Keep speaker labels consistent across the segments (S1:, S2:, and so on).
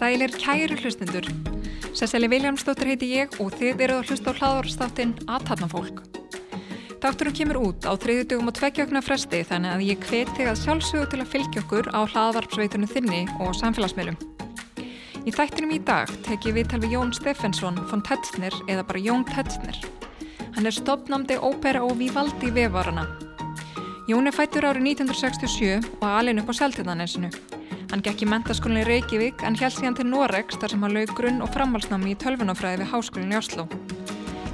S1: Sælir kæru hlustendur. Sesseli Viljámsdóttir heiti ég og þið eruð að hlusta á hlaðvarstáttinn Aðtarnafólk. Þátturum kemur út á þriðjutugum og tveggjögna fresti þannig að ég hvet þig að sjálfsögðu til að fylgja okkur á hlaðvarpsveitunum þinni og samfélagsmiðlum. Í þættinum í dag tek ég viðtal við Jón Steffensson von Tetzner eða bara Jón Tetzner. Hann er stopnamdi ópera og vivaldi vefarana. Jón er fættur árið 1967 og alin upp á Seltindanessinu. Hann gekk í mentaskólinni Reykjavík en held síðan til Noregs þar sem hann laug grunn og framhalsnámi í tölvunafræði við háskólinni í Oslo.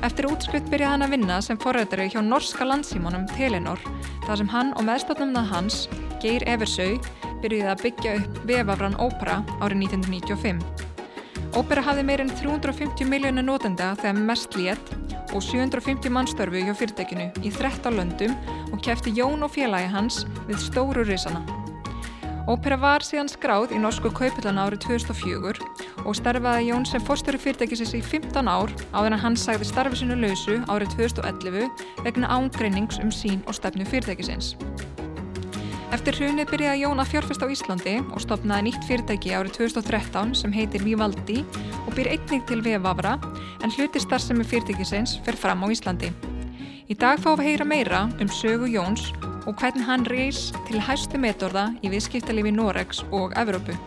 S1: Eftir útskrift byrjaði hann að vinna sem forrættari hjá norska landsímónum Telenor þar sem hann og meðstofnumnað hans, Geir Eversau, byrjuði að byggja upp vefafran ópera árið 1995. Ópera hafði meirinn 350 miljónu nótenda þegar mest létt og 750 mannstörfu hjá fyrirtekinu í 13 löndum og kefti Jón og félagi hans við stóru risana. Ópera var síðan skráð í norsku kaupillana árið 2004 og starfaði Jón sem fórstöru fyrirtækisins í 15 ár áður en hann sagði starfi sinu lausu árið 2011 vegna ángreinings um sín og stefnu fyrirtækisins. Eftir hrunið byrjaði Jón að fjárfesta á Íslandi og stopnaði nýtt fyrirtæki árið 2013 sem heitir Vivaldi og byr einnig til vefavra en hluti starfsemi fyrirtækisins fer fram á Íslandi. Í dag fáum við heyra meira um sögu Jóns og hvernig hann reys til hæstu metorða í viðskiptalifi Noregs og Evrópu.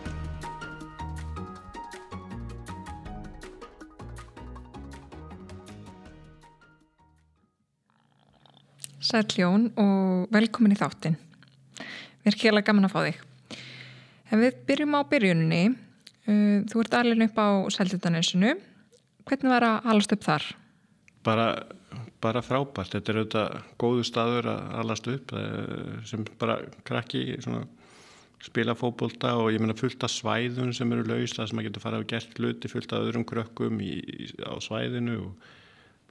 S1: Sæl Jón og velkomin í þáttin. Kjælega gaman að fá þig. En við byrjum á byrjunni. Uh, þú ert alveg upp á Sæltitanesinu. Hvernig var að alast upp þar?
S2: Bara bara frábært, þetta er auðvitað góðu staður að alast upp eh, sem bara krakki svona, spila fókbólta og ég menna fullt af svæðun sem eru laus það sem maður getur farað og gert hluti fullt af öðrum krökkum í, í, á svæðinu og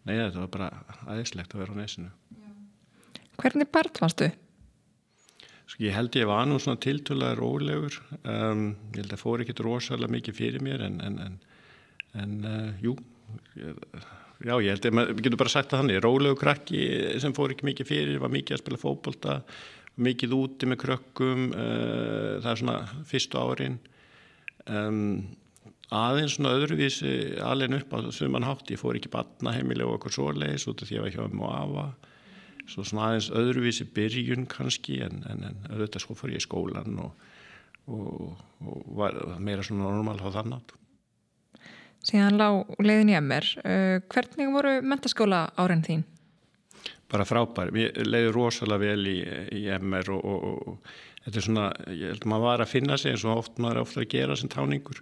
S2: nei þetta var bara aðeinslegt að vera á nesinu
S1: Hvernig part varstu?
S2: Sko ég held ég var nú svona tiltölaði rólegur. Um, ég held að fór ekkit rosalega mikið fyrir mér en en, en, en uh, jú ég Já, ég held að maður getur bara sagt að þannig, rólegu krakki sem fór ekki mikið fyrir, var mikið að spila fókbólta, mikið úti með krökkum, uh, það er svona fyrstu árin, um, aðeins svona öðruvísi alveg upp á suman hátt, ég fór ekki batna heimilega og okkur svoleiðis út af því að ég var hjá um og afa, svo svona aðeins öðruvísi byrjun kannski en, en, en auðvitað sko fór ég í skólan og, og, og var meira svona normal á þannig
S1: síðan lág leiðin í MR. Uh, hvernig voru mentaskóla áren þín?
S2: Bara frábær. Ég leiði rosalega vel í, í MR og, og, og þetta er svona, ég held að maður var að finna sig eins og oft maður er ofta að gera sem táningur.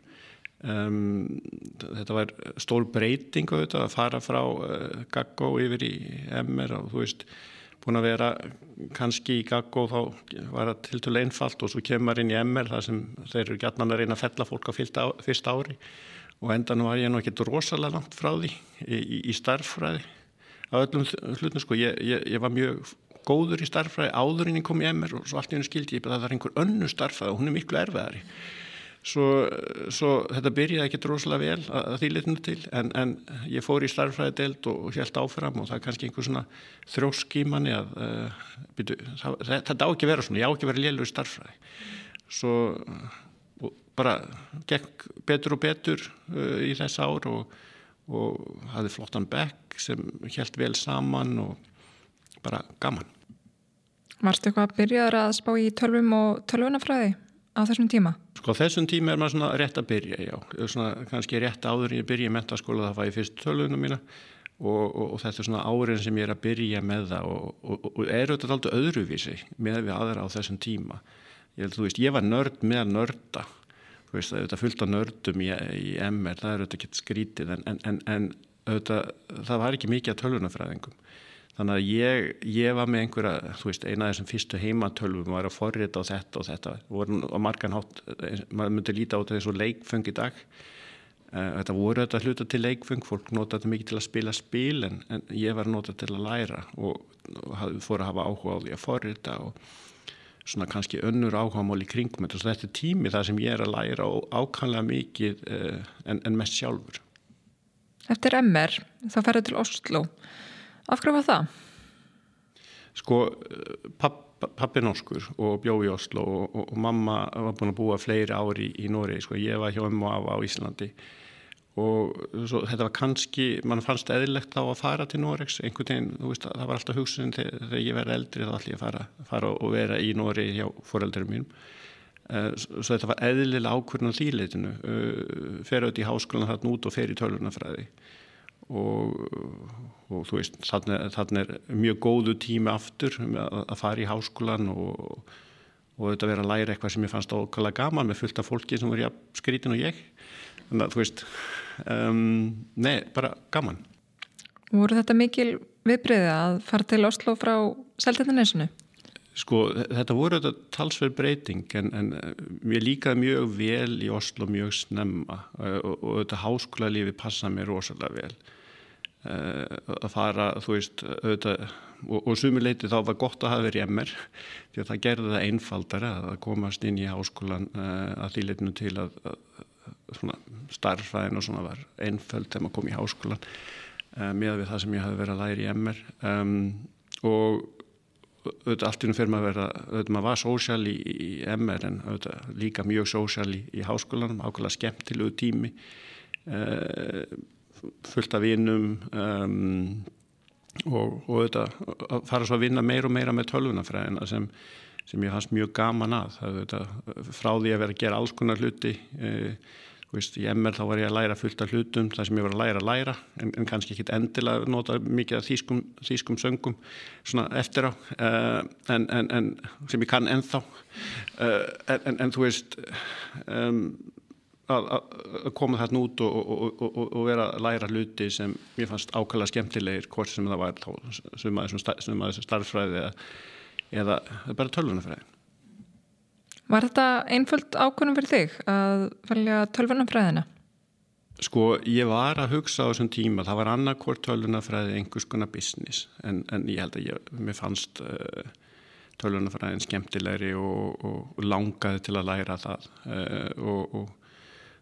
S2: Um, þetta var stór breyting að fara frá uh, Gaggó yfir í MR og þú veist, búin að vera kannski í Gaggó þá var það til til einfalt og svo kemur inn í MR þar sem þeir eru gætnan að reyna að fella fólk á fyrsta ári og endan var ég nú ekki rosalega langt frá því í, í, í starffræði á öllum hlutum sko. Ég, ég, ég var mjög góður í starffræði áðurinn ég kom í MR og svo allt í hennu skildi ég að það var einhver önnu starffræði og hún er miklu erfiðari svo, svo þetta byrjaði ekki rosalega vel að, að því litinu til en, en ég fór í starffræði deild og, og held áfram og það er kannski einhver svona þróskímanni að uh, byrju, það, þetta á ekki að vera svona, ég á ekki að vera lélur í starffræði svo bara gekk betur og betur uh, í þess ár og, og hafði flottan bekk sem helt vel saman og bara gaman.
S1: Varstu eitthvað að byrjaður að spá í tölvum og tölvunafræði á þessum tíma?
S2: Sko þessum tíma er maður svona rétt að byrja, já. Svona kannski rétt áður ég byrja í mentaskóla það var ég fyrst tölvunum mína og, og, og þetta er svona árin sem ég er að byrja með það og er auðvitað alltaf öðruvísi með við aðra á þessum tíma. Ég, veist, ég var nörd með að nörda þú veist, er fullt af nördum í, í MR, það er auðvitað ekki skrítið en, en, en auðvitað, það var ekki mikið að tölvunafræðingum þannig að ég, ég var með einhverja þú veist, eina af þessum fyrstu heimatölvum var að forrita á þetta og þetta. Voru á margan hátt, maður myndi líta á þetta eins og leikfeng í dag. Eh, þetta voru þetta hluta til leikfeng fólk nota þetta mikið til að spila spil en, en ég var nota til að læra og, og fór að hafa áhuga á því að forrita og svona kannski önnur áhagamál í kringum þetta. Er tími þar sem ég er að læra ákvæmlega mikið uh, en, en mest sjálfur.
S1: Eftir MR þá ferðu til Oslo af hverju var það?
S2: Sko papp pappi norskur og bjó í Oslo og, og, og mamma var búin að búa fleiri ári í, í Nóri, sko, ég var hjá og af á Íslandi. Og svo, þetta var kannski, mann fannst eðlilegt þá að fara til Noregs, einhvern veginn veist, það var alltaf hugsun þegar, ég verði eldri þá ætlum ég að fara, fara og vera í Nóri hjá foreldurum mínum. Uh, svo þetta var eðlilega ákvörðan þýleitinu uh, fer auðvitað í háskólan þarna út og fer í tölunafræði og, og þú veist þannig er mjög góðu tími aftur að, að fara í háskólan og, og þetta verið að læra eitthvað sem ég fannst okkala gaman með fullt af fólki sem voru skrítin og ég þannig að þú veist um, nei, bara gaman
S1: voru þetta mikil viðbreyði að fara til Oslo frá Seltjarnanesinu?
S2: Sko þetta voru þetta talsverð breyting en, en mér líkaði mjög vel í Oslo mjög snemma og, og þetta háskóla lífi passaði mér rosalega vel. Eh, að fara, þú veist, auðvitað, og, og sumuleiti þá var gott að hafa verið emmer því að það gerði það einfaldara að komast inn í háskólan að því leitinu til að, að starfræðin og svona var einföld þegar maður kom í háskólan með við það sem ég hafi verið að læra í emmer um, og auðvitað allt innum fyrir maður að vera, auðvitað maður var sósjál í, í emmer en auðvitað líka mjög sósjál í, í háskólanum, ákveðlega skemmtilegu tími uh, fullt af vinnum um, og, og þetta að fara svo að vinna meir og meira með tölvunafræðina sem, sem ég hans mjög gaman að þetta, frá því að vera að gera alls konar hluti e, veist, í MR þá var ég að læra fullt af hlutum það sem ég var að læra að læra en, en kannski ekki endilega nota mikið af þýskum, þýskum söngum eftir á uh, en, en, sem ég kann ennþá. Uh, en þú veist um að, að koma þarna út og, og, og, og vera að læra hluti sem mér fannst ákvæmlega skemmtilegir hvort sem það var sem að þessum starffræði eða, eða bara tölvunafræði
S1: Var þetta einföld ákvönum fyrir þig að velja tölvunafræðina?
S2: Sko ég var að hugsa á þessum tíma það var annarkort tölvunafræði einhvers konar business en, en ég held að ég, mér fannst uh, tölvunafræðin skemmtilegri og langaði til að læra það uh, og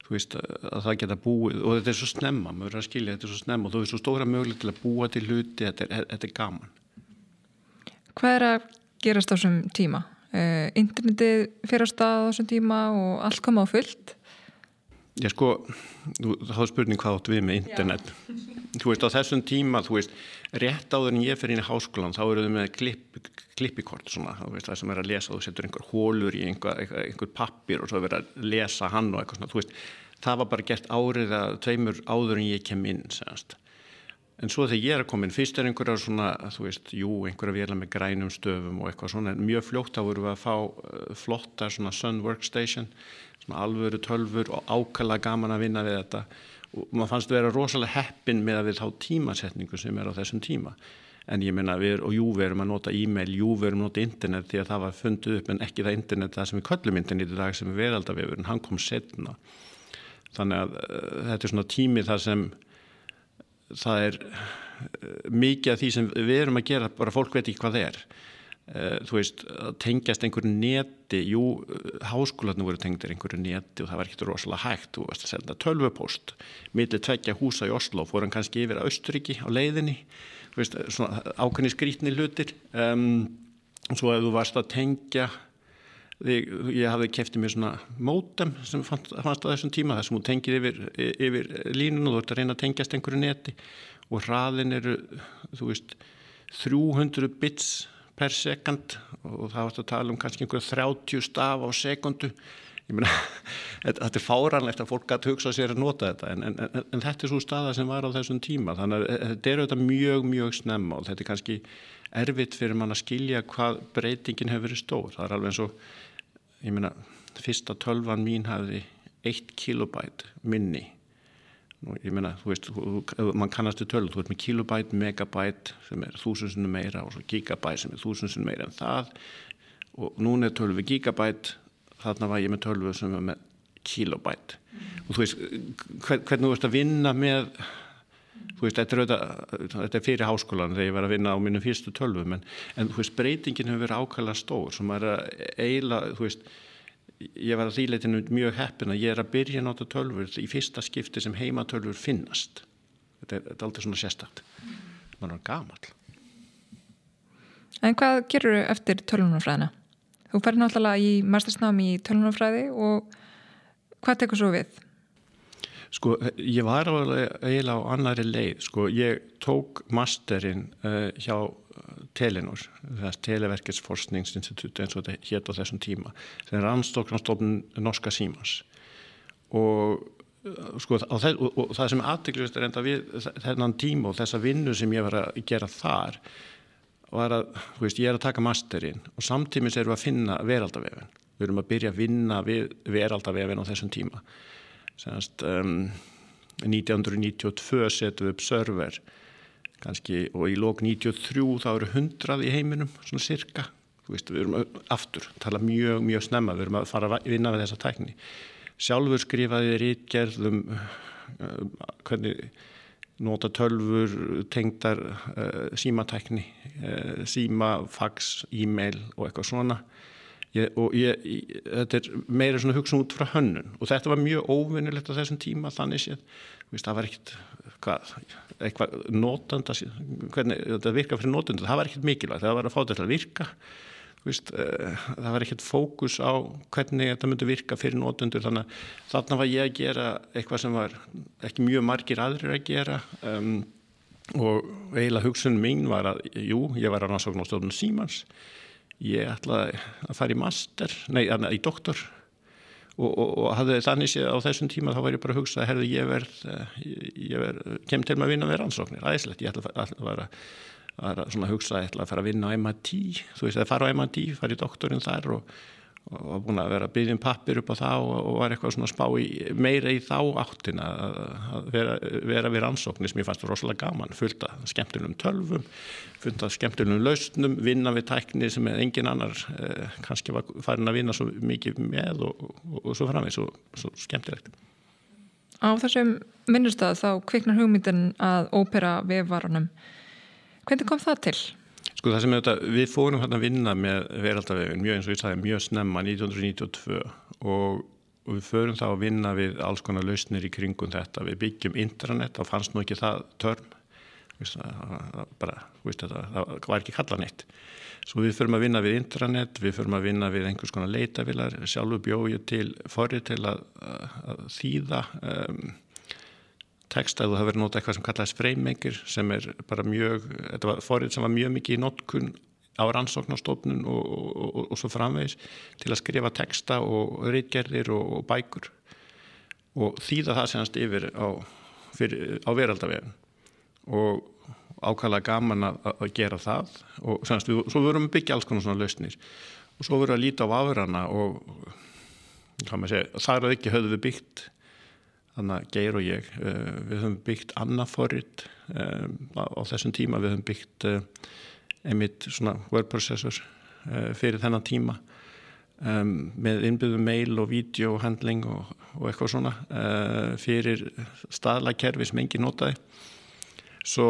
S2: þú veist að það geta búið og þetta er svo snemma, maður verður að skilja þetta er svo snemma og þú veist svo stóra möguleg til að búa til hluti þetta er, þetta er gaman
S1: Hvað er að gerast á þessum tíma? Uh, internetið fyrir stað á þessum tíma og allt koma á fullt?
S2: Já sko, þá er spurning hvað áttu við með internet Já. þú veist á þessum tíma, þú veist rétt áður en ég fyrir inn í háskólan þá eru þau með klipp, klippikort svona, veist, það sem er að lesa, þú setur einhver hólur í einhver, einhver, pappir og svo verður að lesa hann og eitthvað svona, þú veist það var bara gert árið að tveimur áður en ég kem inn, segast en svo þegar ég er að koma inn, fyrst er einhverja svona, þú veist, jú, einhverja vila með grænum stöfum og eitthvað svona, en mjög fljótt þá voru við að fá uh, flotta svona Sun Workstation svona alvöru tölfur og ákala gaman að vinna við þetta. Og maður fannst að vera rosalega heppin með að við þá tímasetningu sem er á þessum tíma. En ég menna við, og jú við erum að nota e-mail, jú við erum að nota internet því að það var fundið upp en ekki það internet það sem við köllum internet í dag sem er veraldavefur en hann kom setna þannig að uh, þetta er svona tími þar sem það er uh, mikið af því sem við erum að gera bara fólk veit ekki hvað það er. Eh, þú veist, að tengjast einhverju neti, jú, háskólanum voru tengdir einhverju neti og það var ekkert rosalega hægt, þú veist, að senda tölvupost millir tveggja húsa í Oslo fór hann kannski yfir að Östuríki á leiðinni þú veist, svona ákveðni skrítni hlutir. Um, svo ef þú varst að tengja þig, ég hafði keftið mér svona mótem sem fannst, fannst á þessum tíma þar sem þú tengið yfir, yfir línun og þú ert að reyna að tengjast einhverju neti og hraðin eru, þú veist 300 bits per sekund og það varst að tala um kannski einhverja 30 staf á sekundu. Ég meina, þetta er fáranlegt að fólk gæti hugsa sér að nota þetta en, en, en, en þetta er svo staða sem var á þessum tíma. Þannig að eh, þetta er auðvitað mjög, mjög snemma og þetta er kannski erfitt fyrir mann að skilja hvað breytingin hefur verið stór, það er alveg eins og ég meina, fyrsta tölvan mín hafði 1 kilobæt minni ég meina, þú veist, mann kannast til tölu, þú veist með kilobæt, megabæt sem er þúsundsinu meira og svo gigabæt sem er þúsundsinu meira en það og núna er tölu við gigabæt þarna var ég með tölu sem er með kilobæt mm. og þú veist, hvern, hvernig þú veist að vinna með þú veist, þetta er, auðvitað, þetta er fyrir háskólan þegar ég var að vinna á mínum fyrstu tölvum en, en þú veist, breytingin hefur verið ákvæmlega stór sem er að eiginlega, þú veist ég var að þýleitinu mjög heppin að ég er að byrja að nota tölfur í fyrsta skipti sem heimatölfur finnast þetta er, þetta er aldrei svona sérstakt mann er gamal
S1: En hvað gerur þau eftir tölvunarfræðina? Þú færði náttúrulega í mastersnámi í tölvunarfræði og hvað tekur svo við?
S2: Sko, ég var eiginlega á annari leið, sko, ég tók masterinn uh, hjá Telenor, þess Televerketsforskningsinstitut eins og þetta hétt á þessum tíma sem er anstoknastofn norska símans. Og sko og, og, það sem aðteglust er enda við þennan tíma og þessa vinnu sem ég var að gera þar var að, þú veist, ég er að taka masterinn og samtímis erum við að finna veraldavefin við erum að byrja að vinna við veraldavefin á þessum tíma Senast, um, 1992 setum við upp server. Kannski og í lók 93 þá eru 100 í heiminum svona cirka, veist við erum aftur, tala mjög mjög snemma við erum að fara að vinna við þessa tækni. Sjálfur skrifaði rítgerðum hvernig nota tölfur, tengdar uh, símatækni uh, síma, fax, e-mail og eitthvað svona ég, og ég, ég, þetta er meira svona hugsun út frá hönnun. Og þetta var mjög óvinnilegt á þessum tíma þannig séð, það var ekkert hvað, eitthvað nótanda hvernig þetta virka fyrir nótanda það var ekkert mikilvægt, það var að fá þetta að virka. Vist, uh, það var ekkert fókus á hvernig þetta myndi virka fyrir nótundur þannig að þarna var ég að gera eitthvað sem var ekki mjög margir aðrir að gera. Um, og eiginlega hugsunum mín var að jú, ég var á stofnun Símans ég ætlaði að fara í master, nei, í doktor. Og, og, og hafði þannig séð á þessum tíma þá var ég bara að hugsa herðu ég verð, eh, ég verð kem til maður að vinna með rannsóknir, aðeinslegt ég ætla að vera að hugsa ég ætla að fara að vinna á MIT þú veist að fara á MIT, fara í doktorinn þar og og var búin að vera að byggja um pappir upp á það og, var eitthvað svona spá í, meira í þá áttin að, að vera, vera við rannsóknir sem ég fannst rosalega gaman, fullt af skemmtunum tölvum, fullt af skemmtunum lausnum, vinna við tækni sem engin annar eh, kannski var farin að vinna svo mikið með og, og, og svo framveg, svo, svo skemmtilegt.
S1: Á þessum minnustad þá kviknar hugmyndin að ópera við varunum. Hvernig kom það til?
S2: Sko það sem þetta, við fórum hérna að vinna með veraldavegin mjög eins og ég sagði mjög snemma 1992 og, og við förum þá að vinna við alls konar lausnir í kringum þetta. Við byggjum intranet, þá fannst nú ekki það törn, bara, veist, það, það var ekki kalla neitt. Svo við förum að vinna við intranet, við förum að vinna við einhvers konar leitavilar, sjálfur bjóðu til forrið til að, að þýða um, texta, þú hefur notað eitthvað sem kallaðist freymengir sem er bara mjög, þetta var forrið sem var mjög mikið í notkun á rannsóknarstofnun og, og, og, og svo framvegis til að skrifa texta og rítgerðir og bækur og þýða það senast yfir á, á veraldavegin og ákvæmlega gaman að, að gera það og senast við, svo vorum við byggja alls konar svona lausnir og svo vorum við að líta á afurana og segja, þar að ekki höfðu við byggt þannig að Geir og ég uh, við höfum byggt annaforrit um, á, þessum tíma. Við höfum byggt uh, einmitt svona word processor uh, fyrir þennan tíma um, með innbyggðum mail og videohandling og, og eitthvað svona fyrir staðlakerfi sem engin notaði. Svo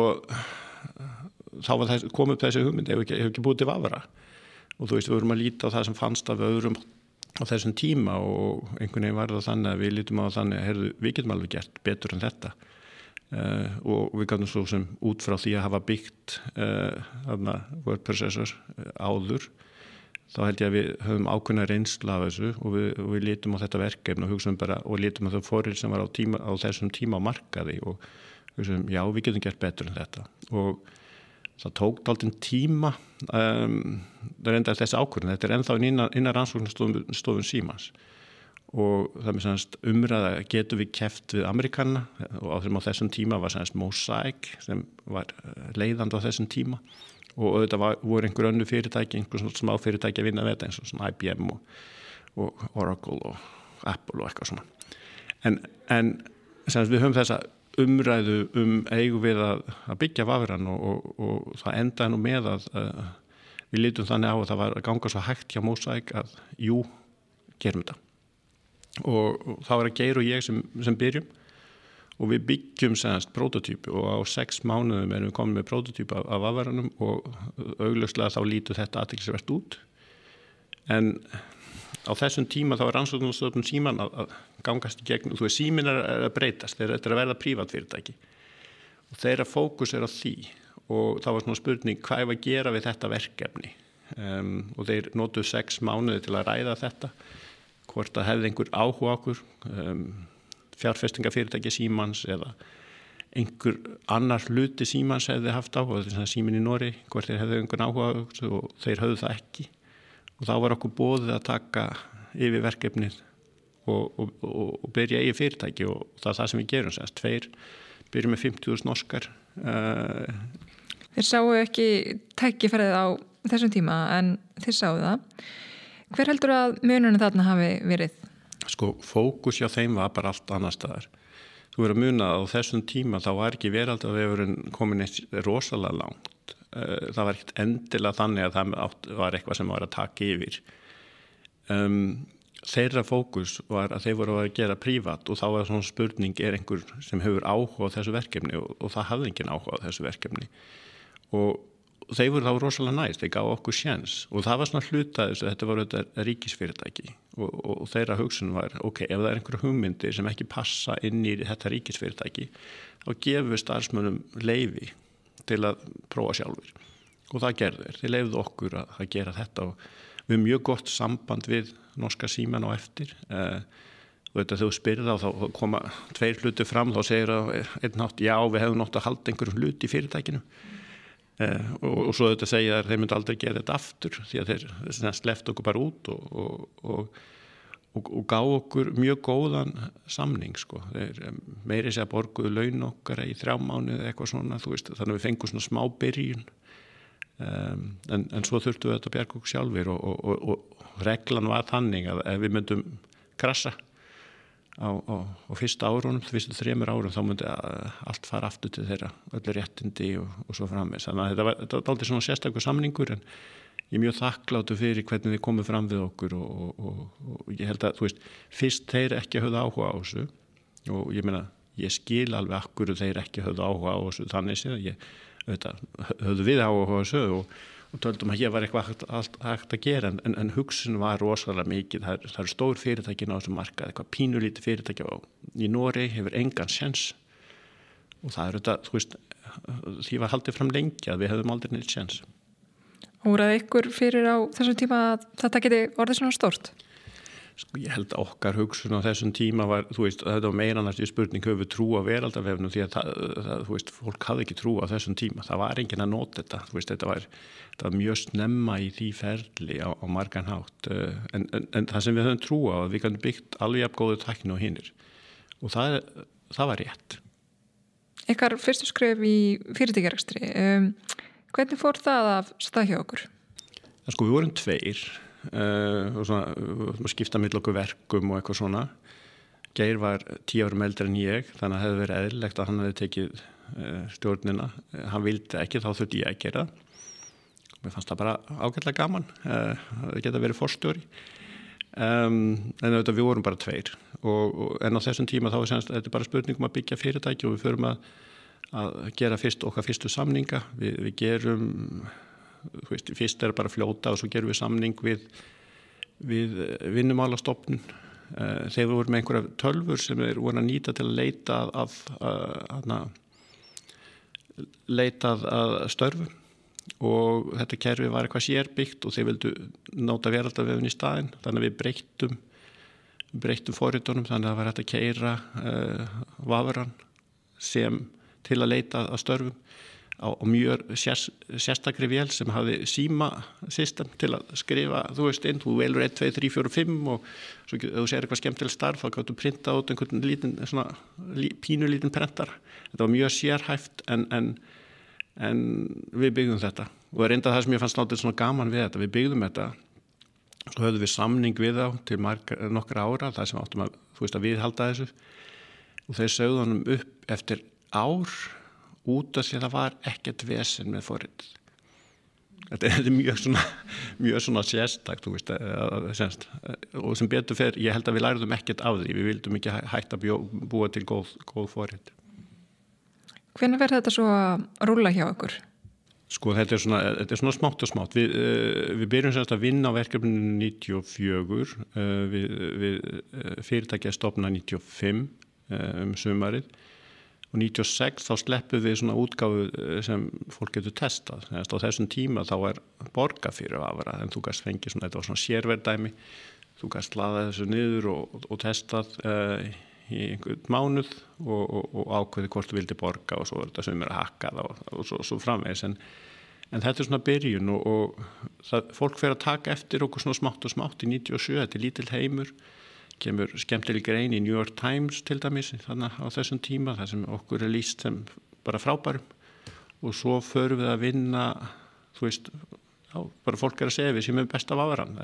S2: þá kom upp þessi hugmynd ef ekki, ekki búið til vafra og þú veist við vorum að líta á það sem fannst af öðrum á þessum tíma og einhvern veginn var það þannig að við lítum á þannig að heyrðu, við getum alveg gert betur en þetta. Uh, og við gætum svo sem út frá því að hafa byggt uh, word processor uh, áður þá held ég að við höfum ákveðna reynsla af þessu og við, og við lítum á þetta verkefn og, bara, og lítum á það fóril sem var á, tíma, á þessum tíma á markaði og hugsaum já við getum gert betur en þetta. Og það tók dálítinn tíma um, það er enda þessi ákvörðin þetta er ennþá innan, innan rannsóknarstofun símans og það er semst umræða getur við keft við Amerikanna og á þessum tíma var semst Mosaic sem var eh, leiðand á þessum tíma. Og þetta var, voru einhver önnu fyrirtæki einhver smá fyrirtæki að vinna við þetta eins og svona IBM og, og Oracle og Apple og eitthvað svona. En, en semst við höfum þessa umræðu um eigum við að, að byggja vafran og, og, og það endaði nú með að uh, við lítum þannig á að það var að ganga svo hægt hjá Mosaic að jú, gerum þetta. Og, og þá er að Geir og ég sem, sem byrjum og við byggjum semst prototípu og á sex mánuðum erum við komið með prototípu af, af afverðanum og augljóslega þá lítur þetta aðtækksvert út. En á þessum tíma þá er rannsóknumstofnum síman að, að gangast í gegn og þú veist símin er að breytast þeir eru að verða prívatfyrirtæki. Og þeirra fókus er á því og þá var svona spurning hvað er að gera við þetta verkefni? Um, og þeir nótuð sex mánuði til að ræða þetta hvort að hefði einhver áhuga okkur um, fjárfestingafyrirtæki símans eða einhver annar hluti símans hefði haft áhuga, er svona símin í Nóri hvort þeir hefði einhvern áhuga og þeir höfðu það ekki og þá var okkur bóðið að taka yfir verkefnið og, og, og, og byrja í fyrirtæki og það er það sem við gerum sérst, tveir byrjum með 50.000 norskar uh,
S1: Þeir sáu ekki tækifærið á þessum tíma en þeir sáu það Hver heldur að mununum þarna hafi verið?
S2: Sko, fókus hjá þeim var bara allt annar staðar. Þú verður að muna að á þessum tíma þá var ekki verðum komin eitt rosalega langt. Eh, það var ekkert endilega þannig að það var eitthvað sem var að taka yfir. Um, þeirra fókus var að þeir voru að gera prívat og þá var svona spurning er einhver sem hefur áhuga á þessu verkefni og, og það hafði engin áhuga á þessu verkefni. Og þeir voru þá rosalega næst, þeir gá okkur sjens og það var svona hluta þess að þetta voru þetta ríkisfyrirtæki og, og, og þeirra hugsun var, ok, ef það er einhverju hugmyndir sem ekki passa inn í þetta ríkisfyrirtæki þá gefur starfsmönum leifi til að prófa sjálfur og það gerður þeir, leifuð okkur að, að gera þetta og við erum mjög gott samband við norska síman og eftir. Eh, og þetta þegar þú spyrir þá þá koma tveir hluti fram, þá segir það einn nátt, já við hefum nátt að halda einhverjum hluti í fyrirtækinu. Eh, og, og svo þetta segja að þeir myndi aldrei gera þetta aftur því að þeir sleft okkur bara út og, og, og gá okkur mjög góðan samning sko, þeir meiri segja borguðu laun okkar í þrjá mánu eða eitthvað svona, veist, þannig að við fengum svona smá byrjun. Um, en, en svo þurftu við þetta að bjerga okkur sjálfur og reglan var þannig að ef við myndum krasa á, á, á fyrsta árunum, fyrstu þremur árum þá myndi allt fara aftur til þeirra öllu réttindi og, og svo framins þannig að þetta var, þetta var aldrei svona sérstaklega samningur en ég er mjög þakkláttu fyrir hvernig þið komið fram við okkur og, og, og ég held að, þú veist, fyrst þeir ekki höfðu áhuga á þessu og ég meina, ég skil alveg akkur þeir ekki höfðu áhuga á þessu þannig séð, ég, auðvitað, höfðu við áhuga á þessu og og töldum að hér var eitthvað allt, hægt að gera en, en hugsun var rosalega mikið það eru er stór fyrirtækin á þessum markað eitthvað pínulíti fyrirtæki á í Nóri hefur engan sens og það eru þetta, þú veist því var haldið fram lengi að við hefðum aldrei neitt sens
S1: Úraði ykkur fyrir á þessum tíma að þetta geti orðið svona stórt?
S2: Sko ég held okkar hugsun á þessum tíma var, þú veist, þetta var meira næstu spurning höfu trú á veraldafefnum því að það, þú veist, fólk hafði ekki trú á þessum tíma, það var engin að nota þetta, þú veist, þetta var, þetta var mjög snemma í því ferli á, á margan hátt, eh, en, en, en það sem við höfum trú á, við kannum byggt alveg af góðu takna og hinnir og það, það var rétt.
S1: Ekkar fyrstu skref í fyrirtækjarækstri, um, hvernig fór það af stað hjá okkur?
S2: Sko, við vorum tveir uh, og svona skipta mill okkur verkum og eitthvað svona. Geir var tíu árum eldri en ég þannig að það hefði verið eðlilegt að hann hefði tekið uh, stjórnina. Hann vildi ekki, þá þurfti ég að gera mér fannst það bara ágætlega gaman uh, það geta verið fórstjóri um, en auðvitað við vorum bara tveir. Og, og, en á þessum tíma þá er þetta bara spurningum að byggja fyrirtæki og við förum að, að gera fyrst okkar fyrstu samninga. Við, við gerum veist, fyrst er bara fljóta og svo gerum við samning við, við vinnumálastofnun. Eh, þegar við vorum með einhverja tölfur sem er voru að nýta til að leita að, að, að leita að störfu og þetta kerfi var eitthvað sérbyggt og þeir vildu náta veraldavefn í staðin þannig að við breyttum breyttum fóritunum þannig að það var hægt að keira uh, eh, vafurann sem til að leita að störfum á, á mjög sérs, sérstakri vél sem hafi síma system til að skrifa, þú veist inn, þú velur 1, 2, 3, 4, 5 og svo ef þú segir eitthvað skemmtileg starf þá kannst þú printa át einhvern lítinn, svona lí, pínu lítinn prentar. Þetta var mjög sérhæft en, en, en við byggðum þetta. Og enda það sem ég fannst náttúrulega svona gaman við þetta, við byggðum þetta svo höfðum við samning við á til nokkra ára, það sem áttum að, að við halda þessu. Og þeir sögðunum upp eftir ár út af því að það var ekkert vesen með forrið þetta er mjög svona, mjög svona sérstakt veist, að, semst, og sem betur fer ég held að við læriðum ekkert af því. Við vildum ekki hægt að búa til góð, góð fórhitt
S1: Hvernig verður þetta svo að rúla hjá okkur?
S2: Sko þetta er svona, þetta er svona smátt og smátt. Við, uh, við byrjum semst að vinna á verkefninu 94 uh, við, við fyrirtækja stopna 95 um sumarið og 96 þá sleppu við svona útgáfu eh, sem fólk getur testað. Á þessum tíma þá er borga fyrir afra en þú gæst fengið svona, þetta var svona sérverðdæmi þú gæst laða þessu niður og, og testað uh, í einhvern mánuð og, og, og ákveði hvort þú vildi borga og svo er þetta sem er að hakka það og svo, svo framvegs en, en þetta er svona byrjun og það, fólk fer að taka eftir okkur svona smátt og smátt í 97, þetta er lítill heimur kemur skemmtileg grein í New York Times til dæmis þannig á þessum tíma þar sem okkur er líst sem bara frábærum. Og svo förum við að vinna þú veist já, bara fólk er að segja við sem er best af áðurann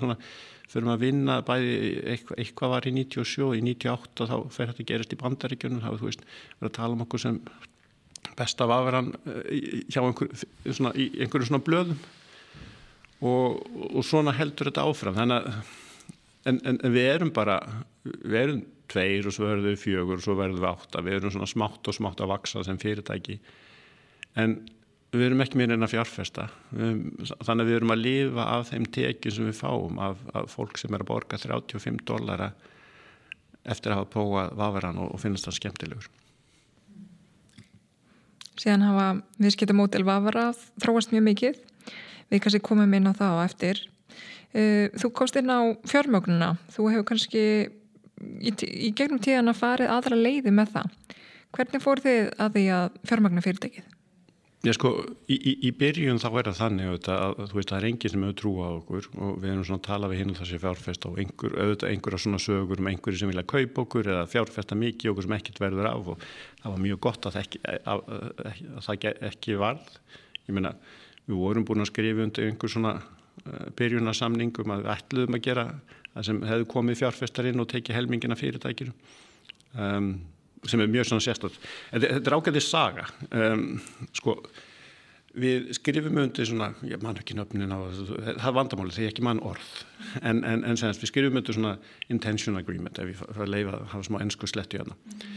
S2: svona förum að vinna bæði eitthvað, var í 97 í 98 og þá fer þetta gerast í bandaríkjunum þá þú veist, verður að tala um okkur sem best af áðurann eh, hjá einhver, svona, einhverju svona blöðum. Og, og svona heldur þetta áfram. Þannig að en, en, en við erum bara við erum tveir og svo verðum við fjögur og svo verðum við átta, við erum svona smátt og smátt að vaksa sem fyrirtæki. En við erum ekki mér en að fjárfesta. Þannig að við erum að lifa af þeim tekjum sem við fáum af, af fólk sem er að borga 35 dollara eftir að hafa prófað vafaran og, og finnast það skemmtilegur.
S1: Síðan hafa viðskiptamótel vafara þróast mjög mikið. Við kannski komum inn á það á eftir þú komst inn á fjármögnuna, þú hefur kannski í, í gegnum tíðan að farið aðra leiði með það. Hvernig fór þið að því að fjármögnu fyrirtækið?
S2: Já sko, í, í, í byrjun þá er það þannig auðvitað, að þú veist það er enginn sem hefur trú á okkur og við erum svona að tala við hinn og þessi fjárfest og einhver, auðvitað einhverja svona sögur um einhverju sem vilja kaupa okkur eða fjárfesta mikið okkur sem ekkert verður af og það var mjög gott að, ekki, að, að, að það ekki varð. Ég meina, við vorum búin að skrifa undir einhver svona Eh, byrjunarsamningum að við ætluðum að gera það sem hefðu komið fjárfestarinn og tekið helmingina fyrirtækinu um, sem er mjög svona sérstöld þetta er ágæðið saga. Um, sko við skrifum undir svona, ég man ekki nöfnin á það er vandamáli þegar ég ekki man orð. En, en, en senast við skrifum undir svona intention agreement ef ég fara að leifa að hafa smá ennsku slettu hérna. Mm.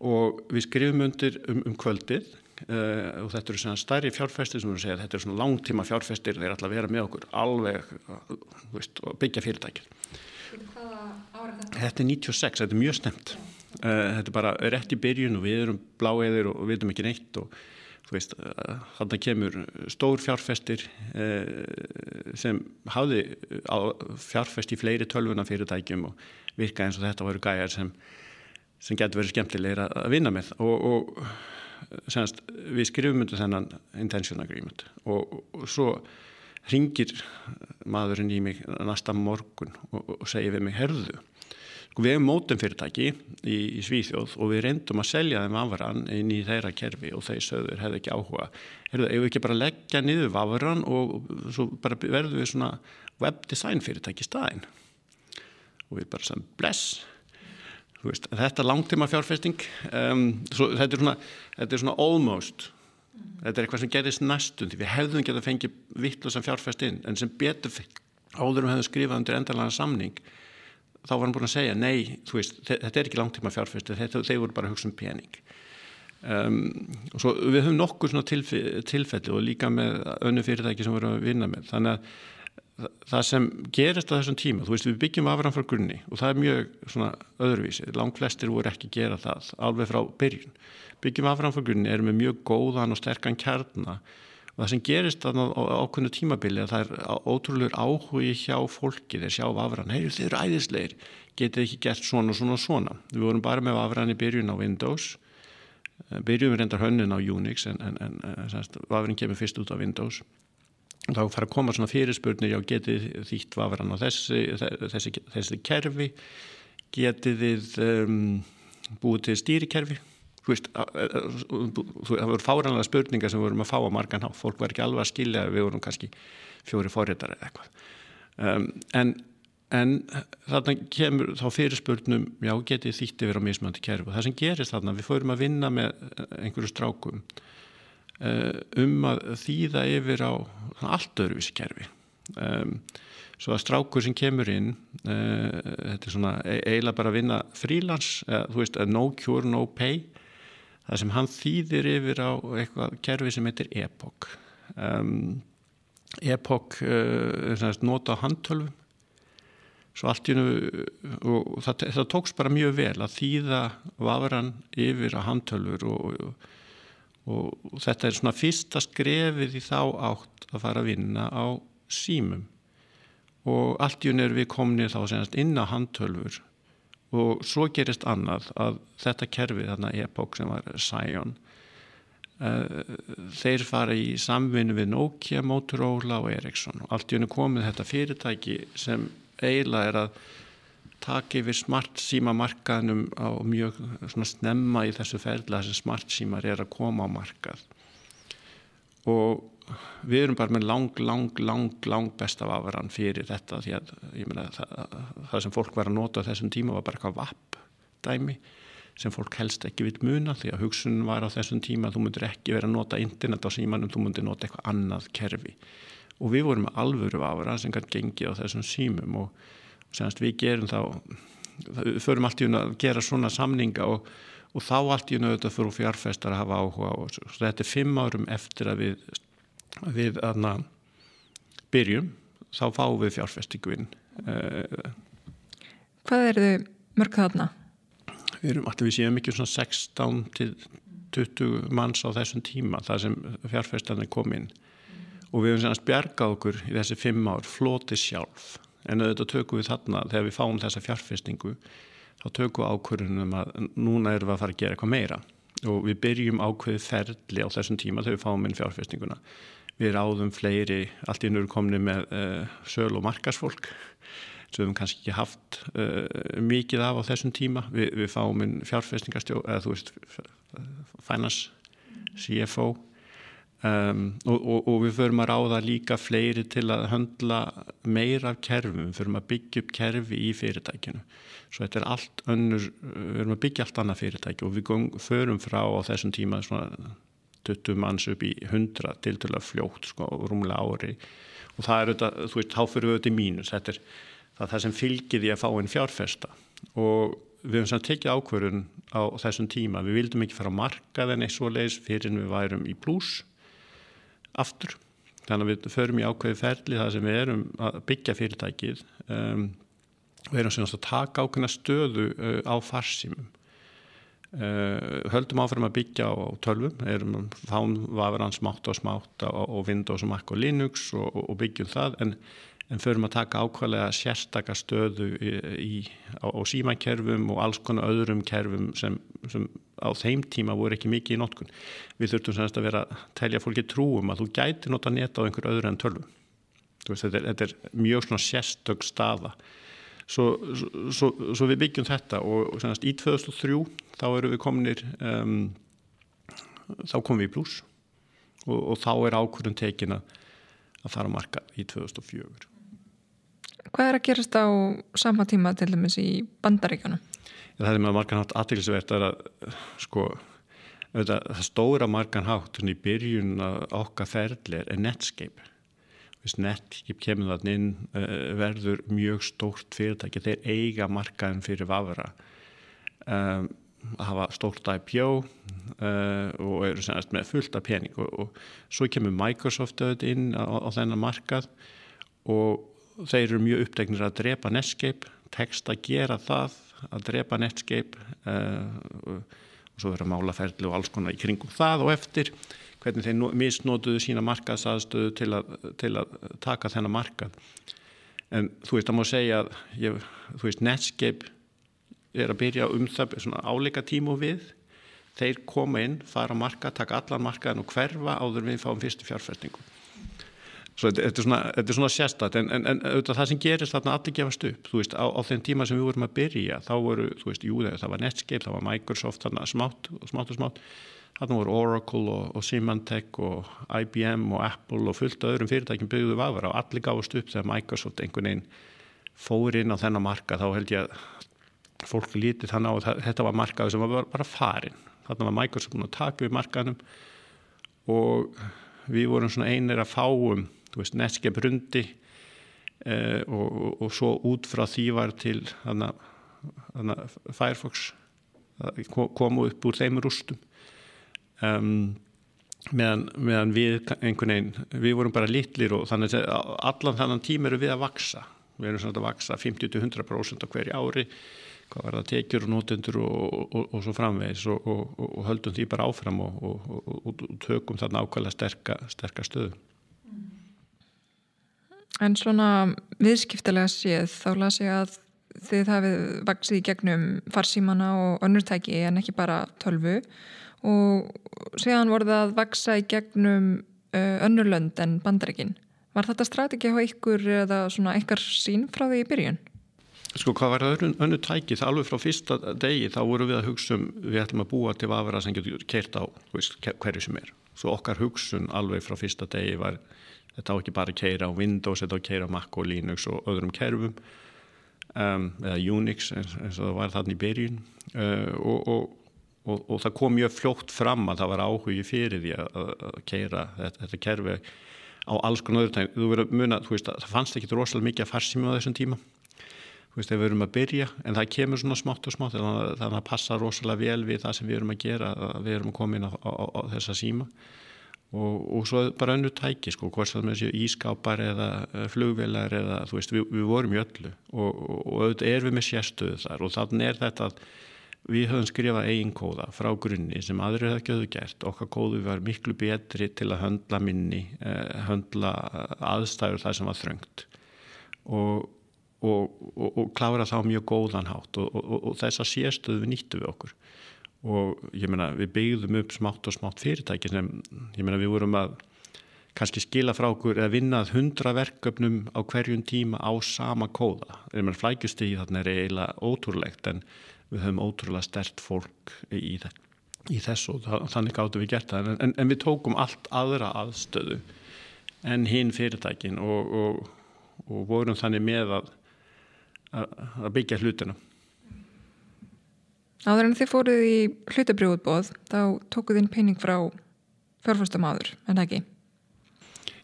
S2: og við skrifum undir um, um kvöldið Uh, og þetta eru svona stærri fjárfæstir sem við segja þetta eru svona langtíma fjárfæstir þeir ætla að vera með okkur alveg veist, byggja fyrirtækir Þetta? Er 96 þetta er mjög stemt uh, þetta er bara rétt í byrjun og við erum bláeðir og við veitum ekki neitt og veist, uh, þannig kemur stór fjárfæstir sem hafði fjárfæst í fleiri tölvuna fyrirtækjum og virka eins og þetta voru gæjar sem, sem getur verið skemmtilegir að vinna með. Og, og senast, við skrifum undir þennan intention agreement og, og svo ringir maðurinn í mig næsta morgun og, og segir við mig herðu sko, við hefum mótum fyrirtæki í, í Svíþjóð og við reyndum að selja þeim afran inn í þeirra kerfi og þeir söður hefði ekki áhuga. Herðu, ef við ekki bara leggja niður afran og, og svo bara verðum við svona webdesign fyrirtæki staðin og við bara sem bless Veist, þetta langtíma fjárfesting um, svo, þetta, er svona, þetta er svona almost þetta er eitthvað sem gerist næstund við hefðum ekki að fengja vittlusan fjárfest inn en sem betur áður um hefðu skrifað undir endalega samning þá var hann búin að segja nei, veist, þetta er ekki langtíma fjárfest þetta, þeir voru bara að hugsa um pening. Um, og svo við höfum nokkur tilfelli og líka með önnu fyrirtæki sem voru að vinna með. Þannig að það sem gerist á þessum tíma, þú veist við byggjum afram frá grunni og það er mjög svona öðruvísi, langt flestir voru ekki gera það alveg frá byrjun. Byggjum afram frá grunni, erum við mjög góðan og sterkan kjarnar og það sem gerist á ákveðnu tímabili að það er ótrúlega áhugi hjá fólki þeir sjá afran, heyr þeir eru æðisleir getið ekki gert svona svona svona? Við vorum bara með afran í byrjun á Windows. Eh, byrjum við reyndar hönnin á Unix en, en, en afran kemur fyrst út á Windows þá fara að koma svona fyrirspurnir já getið þýtt vafran á þessi, þessi, þessi kerfi? Getið þið um, búið til stýrikerfi? Þú veist það voru fáranlega spurningar sem við vorum að fá á margan há fólk var ekki alveg að skilja við vorum kannski fjóri forréttar eða eitthvað. Um, en, en þarna kemur þá fyrirspurnum já getið þýtti verið á mismöndi kerfi. Og það sem gerist þarna við fórum að vinna með einhverju strákum um að þýða yfir á allt öðruvísi kerfi. Um, svo að strákur sem kemur inn uh, þetta er svona e, eiginlega bara að vinna frílans, þú veist, no cure, no pay það sem hann þýðir yfir á eitthvað kerfi sem heitir EPOC um, EPOC uh, er nota á handtölvum. Svo allt í nú og það, það tóks bara mjög vel að þýða vafran yfir á handtölfur og, og, og, þetta er svona fyrsta skrefið í þá átt að fara að vinna á símum. Og allt í nú er við komnið þá senast inn á handtölfur og svo gerist annað að þetta kerfi þarna epok sem var Sion uh, þeir fara í samvinni við Nokia, Motorola og Ericsson. Og allt í unni komið þetta fyrirtæki sem eiginlega er að taka yfir smart síma markaðnum á mjög snemma í þessu ferðla sem smart símar er að koma á markað. Og við erum bara með lang, lang, lang, lang besta afverðan fyrir þetta því að meina, það, það sem fólk var að nota á þessum tíma var bara eitthvað vapp dæmi sem fólk helst ekki vil muna því að hugsun var á þessum tíma að þú myndir ekki vera að nota internet á símanum, þú myndir nota eitthvað annað kerfi. Og við vorum með alvöru afverðan sem kann gengi á þessum símum og, og semast við gerum þá við förum allt í hún að gera svona samninga og, og þá allt í hún auðvitað fyrir fjárfestar að hafa áhuga og þetta er fimm árum eftir að við við aðna byrjum, þá fáum við fjárfestingvinn. Eh,
S1: Hvað er þau mörg þarna?
S2: Við erum alltaf við séum ekki svona 16 til 20 manns á þessum tíma þar sem fjárfestarnir kom inn og við hefum sannast bjargað okkur í þessi fimm ár floti sjálf en auðvitað tökum við þarna þegar við fáum þessa fjárfestingu þá tökum við ákvörðunum að núna erum við að fara að gera eitthvað meira. Og við byrjum ákveðið ferli á þessum tíma þegar við fáum inn fjárfestinguna. Við ráðum fleiri, allt í nöru komni með uh, söl og markasfólk sem við hefum kannski ekki haft uh, mikið af á þessum tíma. Við, við fáum inn fjárfestingarstjó eða þú veist finance, CFO um, og, og, og við förum að ráða líka fleiri til að höndla meira af kerfum, við förum að byggja upp kerfi í fyrirtækinu. Svo þetta er allt önnur, við erum að byggja allt annað fyrirtæki og við förum frá á þessum tíma svona 20 manns upp í 100 til til að fljótt sko, rúmlega ári. Og það er auðvitað, þú veist, þá fyrir við auðvitað í mínus. Þetta er það, það sem fylgir því að fá einn fjárfesta. Og við höfum samt tekið ákverðun á þessum tíma. Við vildum ekki fara að marka þenni svo leiðis fyrir en við værum í pluss aftur. Þannig að við förum í ákveði ferli það sem við erum að byggja fyrirtækið um, við erum að taka ákveðna stöðu uh, á farsimum Uh, höldum áfram að byggja á, á tölvum, erum fán vafran smátt og smátt á Windows og Mac og Linux og, og byggjum það en, en förum að taka ákvæmlega sérstakka stöðu í, í, á, símakerfum og alls konar öðrum kerfum sem, sem á þeim tíma voru ekki mikið í notkun. Við þurftum semst að vera að telja fólki trúum að þú gæti nota neta á einhver öðru en tölvum. Veist, þetta, er, þetta er mjög svona sérstök staða Svo, svo, svo við byggjum þetta og, og sannast, í 2003 þá eru við kominir um, þá komum við í pluss og, og þá er ákvörðun tekin að fara að marka í 2004
S1: Hvað er að gerast á sama tíma til dæmis í bandaríkjana?
S2: Það er með margan hátt aðtilsvert að sko það stóra margan hátt í byrjun okkar ferðlir er Netscape. Netscape kemur þannig inn uh, verður mjög stórt fyrirtæki. Þeir eiga markaðin fyrir vafra um, að hafa stórt IPO uh, og eru senast með fullt af pening. Og, og svo kemur Microsoft auðvitað inn á, á þennan markað og þeir eru mjög uppdegnir að drepa Netscape tekst að gera það að drepa Netscape uh, og, svo verður málaferðli og alls konar í kringum það og eftir hvernig þeir misnótuðu sína markaðsaðstöðu til, til að taka þennan markað. En þú veist, það má segja að ég, þú veist, Netscape er að byrja um það svona áleika tímu við. Þeir koma inn, fara að marka, taka allan markaðin og hverfa áður við fáum fyrstu fjárfæstingu þetta, er svona, svona sérstætt en, en, en það sem gerist þarna allir gefast upp, veist, á, á þenn tíma sem við vorum að byrja, þá voru, þú veist, jú það var Netscape, það var Microsoft, þarna smátt og smátt og smátt. Þarna voru Oracle og, og Symantec og IBM og Apple og fullt öðrum fyrirtækjum byggðu vafra og allir gáðast upp þegar Microsoft einhvern veginn fór inn á þennan marka þá held ég að fólk lítið þannig á að þetta var markaðu sem var bara farin. Þarna var Microsoft að taka við markanum og við vorum svona einir að fáum, þú veist, Netscape rundi uh, og, og, og svo út frá því var til hana, hana Firefox komu upp úr þeim rústum. Um, meðan, meðan við einhvern veginn, við vorum bara litlir og þannig að allan þannan tím eru við að vaksa við erum svona að vaksa 50-100% á hverju ári hvað var það tekjur og nótundur og, og, og svo framvegis og, og höldum því bara áfram og tökum þarna ákvæmlega sterka, sterka stöðu
S1: En svona viðskiptilega séð þá las ég að þið hafið vaksið í gegnum farsímana og önnurtæki en ekki bara tölvu og séðan voruð að vaksa í gegnum önnurlönd en bandreikin. Var þetta strategi á ykkur eða svona ykkar sín frá því í byrjun?
S2: Sko hvað var það önnu tækið? Alveg frá fyrsta degi þá voru við að hugsa um við ætlum að búa til vafra sem getur kert á veist, hverju sem er. Svo okkar hugsun alveg frá fyrsta degi var þetta á ekki bara að keira á Windows, þetta á að keira á Mac og Linux og öðrum kerfum um, eða Unix eins, eins og það var þannig í byrjun. Uh, og, og, og, og það kom mjög fljótt fram að það var áhugi fyrir því að, að keira þetta, þetta kerfi á alls konar öðru tæm þú verður að muna, þú veist að það fannst ekki rosalega mikið að farsíma á þessum tíma. Þú veist, þegar við erum að byrja, en það kemur svona smátt og smátt, þannig að það passa rosalega vel við það sem við erum að gera, við erum að koma inn á, á, á þessa síma og, og svo bara önnu tæki sko, hvort með þessi ískápar eða flugvelar eða þú veist, við, við vorum í öllu. Og, og auðvitað er við með sérstöðu þar. Og þannig er þetta að við höfum skrifað eigin kóða frá grunni sem aðrið hefði ekki höfðu gert. Okkar kóðu var miklu betri til að höndla minni, eh, höndla aðstæður það sem var þröngt. Og, og, og, og klára þá mjög góðan hátt. Og þessa sérstöðu við nýttu við okkur og ég meina við byggðum upp smátt og smátt fyrirtæki sem ég meina við vorum að kannski skila frá okkur eða vinnað hundra verkefnum á hverjum tíma á sama kóða. Ég meina flækjustíð þarna er eiginlega ótrúlegt en við höfum ótrúlega stert fólk í, í þessu og þannig gáttum við gert það en, en við tókum allt aðra aðstöðu en hinn fyrirtækin og, og, og vorum þannig með að, að, að byggja hlutina
S1: Áður en þið fóruð í hlutabrjóðbóð þá tókuð inn pening frá fjárfærstum áður, en ekki?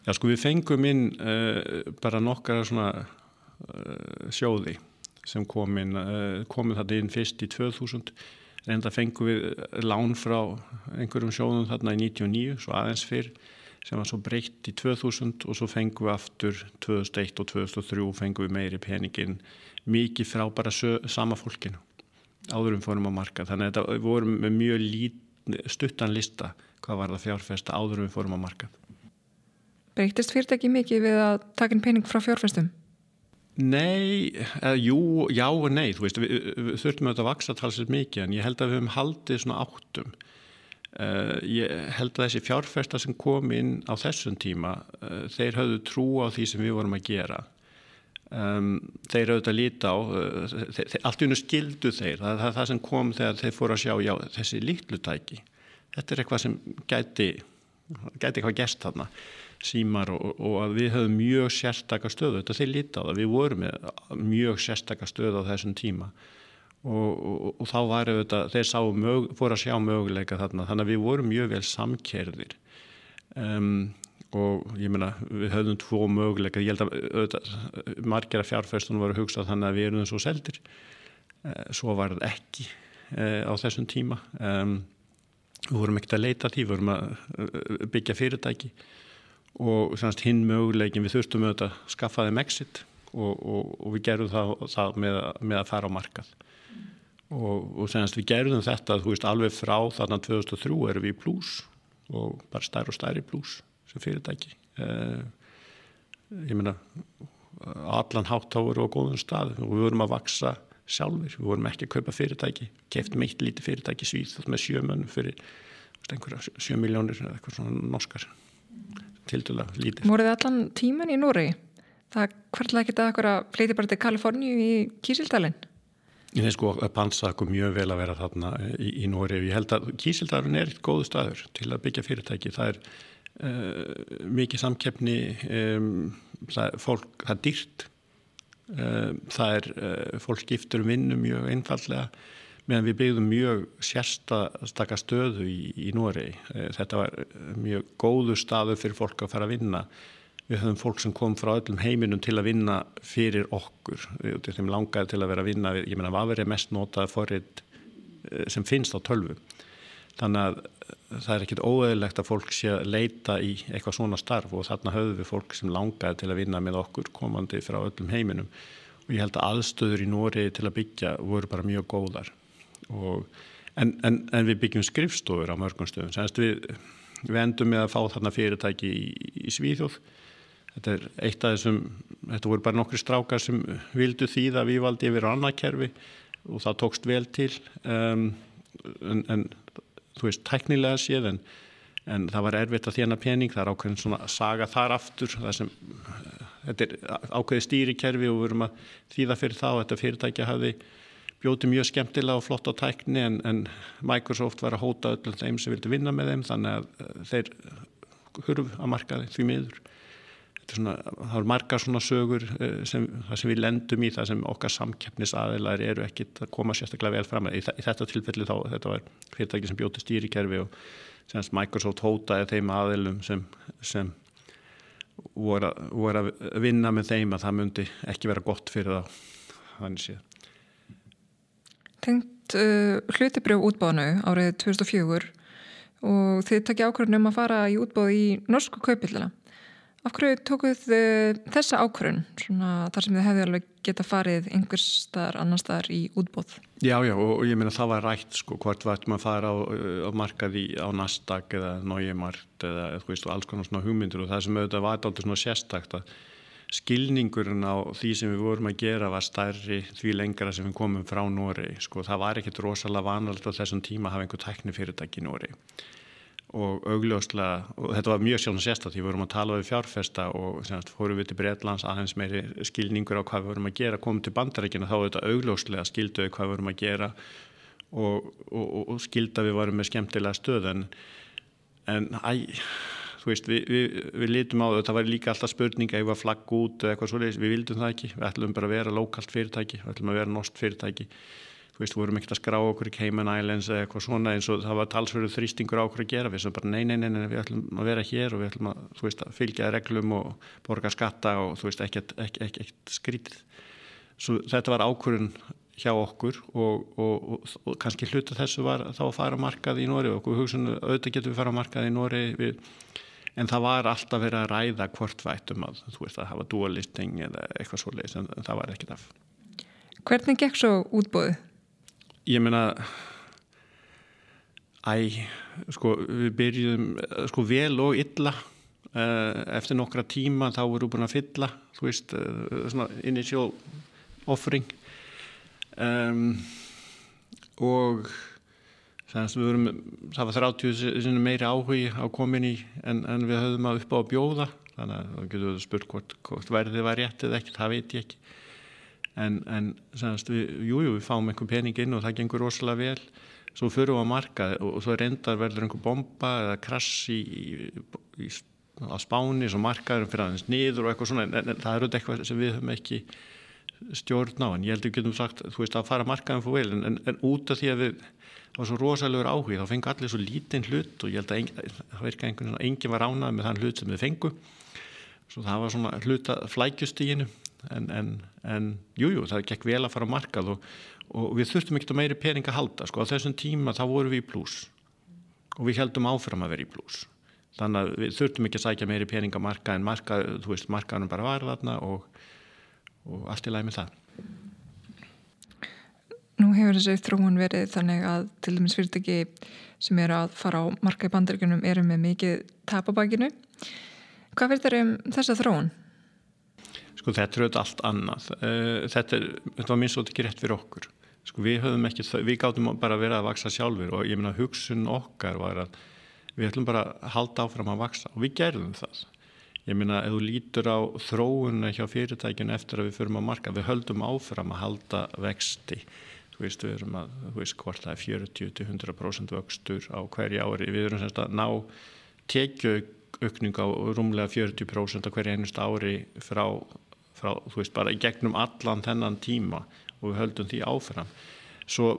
S2: Já sko við fengum inn uh, bara nokkara svona uh, sjóði sem komin, eh, komið þetta inn fyrst í 2000 reynda fengum við lán frá einhverjum sjóðum þarna í 99 svo aðeins fyrr sem var svo breytt í 2000 og svo fengum við aftur 2001 og 2003 fengum við meiri peningin mikið frá bara sama fólkinu áðurum fórum á marka þannig að þetta vorum með mjög lít, stuttan lista hvað var það fjárfesta áðurum fórum á marka
S1: Breytist fyrirtæki mikið við að takin pening frá fjárfestum?
S2: Nei, eða, jú, já og nei, þú veist, við, við þurftum auðvitað að vaksa talsið mikið en ég held að við höfum haldið svona áttum. Uh, ég held að þessi fjárfesta sem kom inn á þessum tíma, uh, þeir höfðu trú á því sem við vorum að gera. Um, þeir auðvitað líta á, uh, allt í unnu skildu þeir, það er það sem kom þegar þeir fóru að sjá, já, þessi lítlutæki, þetta er eitthvað sem gæti, gæti eitthvað gæst þarna símar og, og að við höfum mjög sérstakar stöðu, þetta þeir líti á það. Við vorum mjög sérstakar stöðu á þessum tíma. Og, og, og þá var þetta, þeir mög, fóru að sjá möguleika þarna, þannig að við vorum mjög vel samkerðir um, og ég meina við höfum tvo möguleika, ég held að auðvitað, margir af fjárfæstunum voru hugsað þannig að við erum svo seldir. Uh, svo var þetta ekki uh, á þessum tíma. Við vorum ekkert að leita því, við vorum að uh, byggja fyrirtæki. Og semst, hinn möguleikin við þurftum auðvitað að skaffa þeim exit og, og, og við gerðum það, það með, með að fara á markað. Mm. og, og semst, við gerðum þetta veist, alveg frá þarna 2003 erum við í pluss og bara stærri og stærri pluss sem fyrirtæki eh, ég meina allan hátt þá voru á góðum stað og við vorum að vaksa sjálfur, við vorum ekki að kaupa fyrirtæki keftum eitt lítið fyrirtæki svíð með sjömönn fyrir einhverja sjö miljónir eða eitthvað svona norskar tildula lítið.
S1: Voruð þið allan tíman í Núri? Það hvernig ekki það að fleiti bara til Kaliforníu í Kísildalinn?
S2: Ég finnst sko að pansa okkur mjög vel að vera þarna í, í Núri. Ég held að Kísildalinn er eitt góðu staður til að byggja fyrirtæki. Það er uh, mikið samkeppni, það, er fólk, það er dýrt, uh, það er uh, fólk skiptur um vinnu mjög einfallega meðan við byggðum mjög sérstakka stöðu í, í. Eh, þetta var mjög góðu staðu fyrir fólk að fara að vinna. Við höfum fólk sem kom frá öllum heiminum til að vinna fyrir okkur. Þeim langaði til að vera að vinna, ég menna, hvað verið mest notaði forrið eh, sem finnst á tölvu. Þannig að það er ekkit óeðilegt að fólk sé að leita í eitthvað svona starf og þarna höfum við fólk sem langaði til að vinna með okkur komandi frá öllum heiminum. Og ég held að aðstöður í Nóri til að byggja voru bara mjög góðar. Og, en, en, en við byggjum skrifstofur á mörgum stöðum. Við, við endum með að fá þarna fyrirtæki í, í Svíþjóð. Þetta er eitt af þessum þetta voru bara nokkru strákar sem vildu þýða við valdi yfir á annað kerfi og það tókst vel til. Um, en, en þú veist, tæknilega séð en, en það var erfitt að þjena pening, það er ákveðin svona saga þar aftur, sem þetta er ákveði stýrikerfi og við erum að þýða fyrir og þetta fyrirtækja hafi bjóti mjög skemmtilega og flott á tækni en, en Microsoft var að hóta öllum þeim sem vildi vinna með þeim þannig að eh, þeir hurf að marka því miður. Svona, það er marga svona sögur eh, sem, sem við lendum í það sem okkar samkeppnisaðilar eru ekkit að koma sérstaklega vel fram. Í, í þetta tilfelli þá þetta var fyrirtæki sem bjóti stýrikerfi og semst Microsoft hótaði þeim aðilum sem, sem voru, voru að vinna með þeim að það myndi ekki vera gott fyrir það þannig séð.
S1: Tengt uh, hlutibrjöf útbánu árið 2004 og þið takkja ákvörðunum að fara í útbáð í norsku kaupillina Af hverju tókuð þessa ákvörun þar sem þið hefði alveg geta farið einhvers staðar annar staðar í útbóð?
S2: Já, já og, ég meina það var rætt sko hvort vært maður að fara á, á markaði á Nasdaq eða Nójumart eða veist, alls konar svona hugmyndur og það sem auðvitað var alltaf svona sérstakt að skilningurinn á því sem við vorum að gera var stærri því lengra sem við komum frá Nóri sko það var ekkit rosalega vanalegt á þessum tíma að hafa einhver tækni fyrirtæki í Nóri og augljóslega, og þetta var mjög sjálfn sérst að því við vorum að tala við fjárfesta og semst, fórum við til Breitlands aðeins meiri skilningur á hvað við vorum að gera komum til bandarækina þá þetta augljóslega skilduði hvað við vorum að gera og, og, og skilda við varum með skemmtilega stöð en, en æ, þú veist, við, við, við lítum á þetta var líka alltaf spurninga ef við að flagga út eða eitthvað svolítið, við vildum það ekki við ætlum bara að vera lokalt fyrirtæki, við ætlum að vera nost fyrirtæki þú veist, vorum ekkert að skrá okkur í Cayman Islands eða eitthvað svona eins og það var talsverðu þrýstingur á okkur að gera, við sem bara nei, nei, nei, nei, við ætlum að vera hér og við ætlum að, þú veist, að fylgja reglum og borga skatta og þú veist, ekkert, ekkert, ekkert skrítið. Svo þetta var ákvörðun hjá okkur og, og, og, og kannski hluta þessu var þá að fara markað í Nóri og okkur hugsunum, auðvitað getum við fara markað í Nóri við, en það var alltaf verið að ræða hvort vættum að, þú veist, að hafa dualisting eða eitthvað svolítið, en það var ekkert af.
S1: Hvernig gekk svo útbúið?
S2: Ég meina æ, sko við byrjum sko vel og illa uh, eftir nokkra tíma þá vorum við búin að fylla þú veist, uh, svona initial offering. Um, og þannig að við vorum það var 30 meiri áhugi á kominni en, en við höfðum að upp á að bjóða þannig að þá getur spurt hvort, hvort verðið var rétt eða ekki, það veit ég ekki en, en sannast, við, jú, jú, við fáum einhver pening inn og það gengur rosalega vel. Svo fyrir við að marka og, og svo reyndar verður einhver bomba eða krass í, í, í, á spáni svo markaður fyrir aðeins niður og eitthvað svona en, en það er auðvitað eitthvað sem við höfum ekki stjórn á. En ég held að við getum sagt þú veist að fara markaðum fyrir vel en, en út af því að við það var svo rosalegur áhug þá fengi allir svo lítinn hlut og ég held að engin, það verður einhvern veginn að enginn var ánað með þann hlut sem við fengu svo það var svona hluta flækjustíginu en, en, en jújú, jú, það gekk vel að fara á markað og, og við þurftum ekkert að meiri pening að halda sko, á þessum tíma þá vorum við í pluss og við heldum áfram að vera í pluss þannig að við þurftum ekki að sækja meiri pening að marka en marka, þú veist, markaðunum bara var þarna og, og allt í læg með það
S1: Nú hefur þessu þróun verið þannig að til dæmis fyrirtæki sem eru að fara á marka í bandaríkunum eru með mikið tapabækinu. Hvað fyrir þeir um þessa þróun?
S2: Sko þetta er auðvitað allt annað. Eh, þetta, er, þetta var minnst ekki rétt fyrir okkur. Sko við höfum ekki, við gáttum bara að vera að vaksa sjálfur og ég meina hugsun okkar var að við ætlum bara að halda áfram að vaksa og við gerðum það. Ég meina ef þú lítur á þróunna hjá fyrirtækinu eftir að við förum að marka, við höldum áfram að halda vexti. Þú veist, við erum að, þú veist hvort það er 40-100% vöxtur á hverja ári. Við erum semst að ná tekjuaukning á rúmlega 40% á hverja einust ári frá frá, þú veist, bara í gegnum allan þennan tíma og við höldum því áfram. Svo,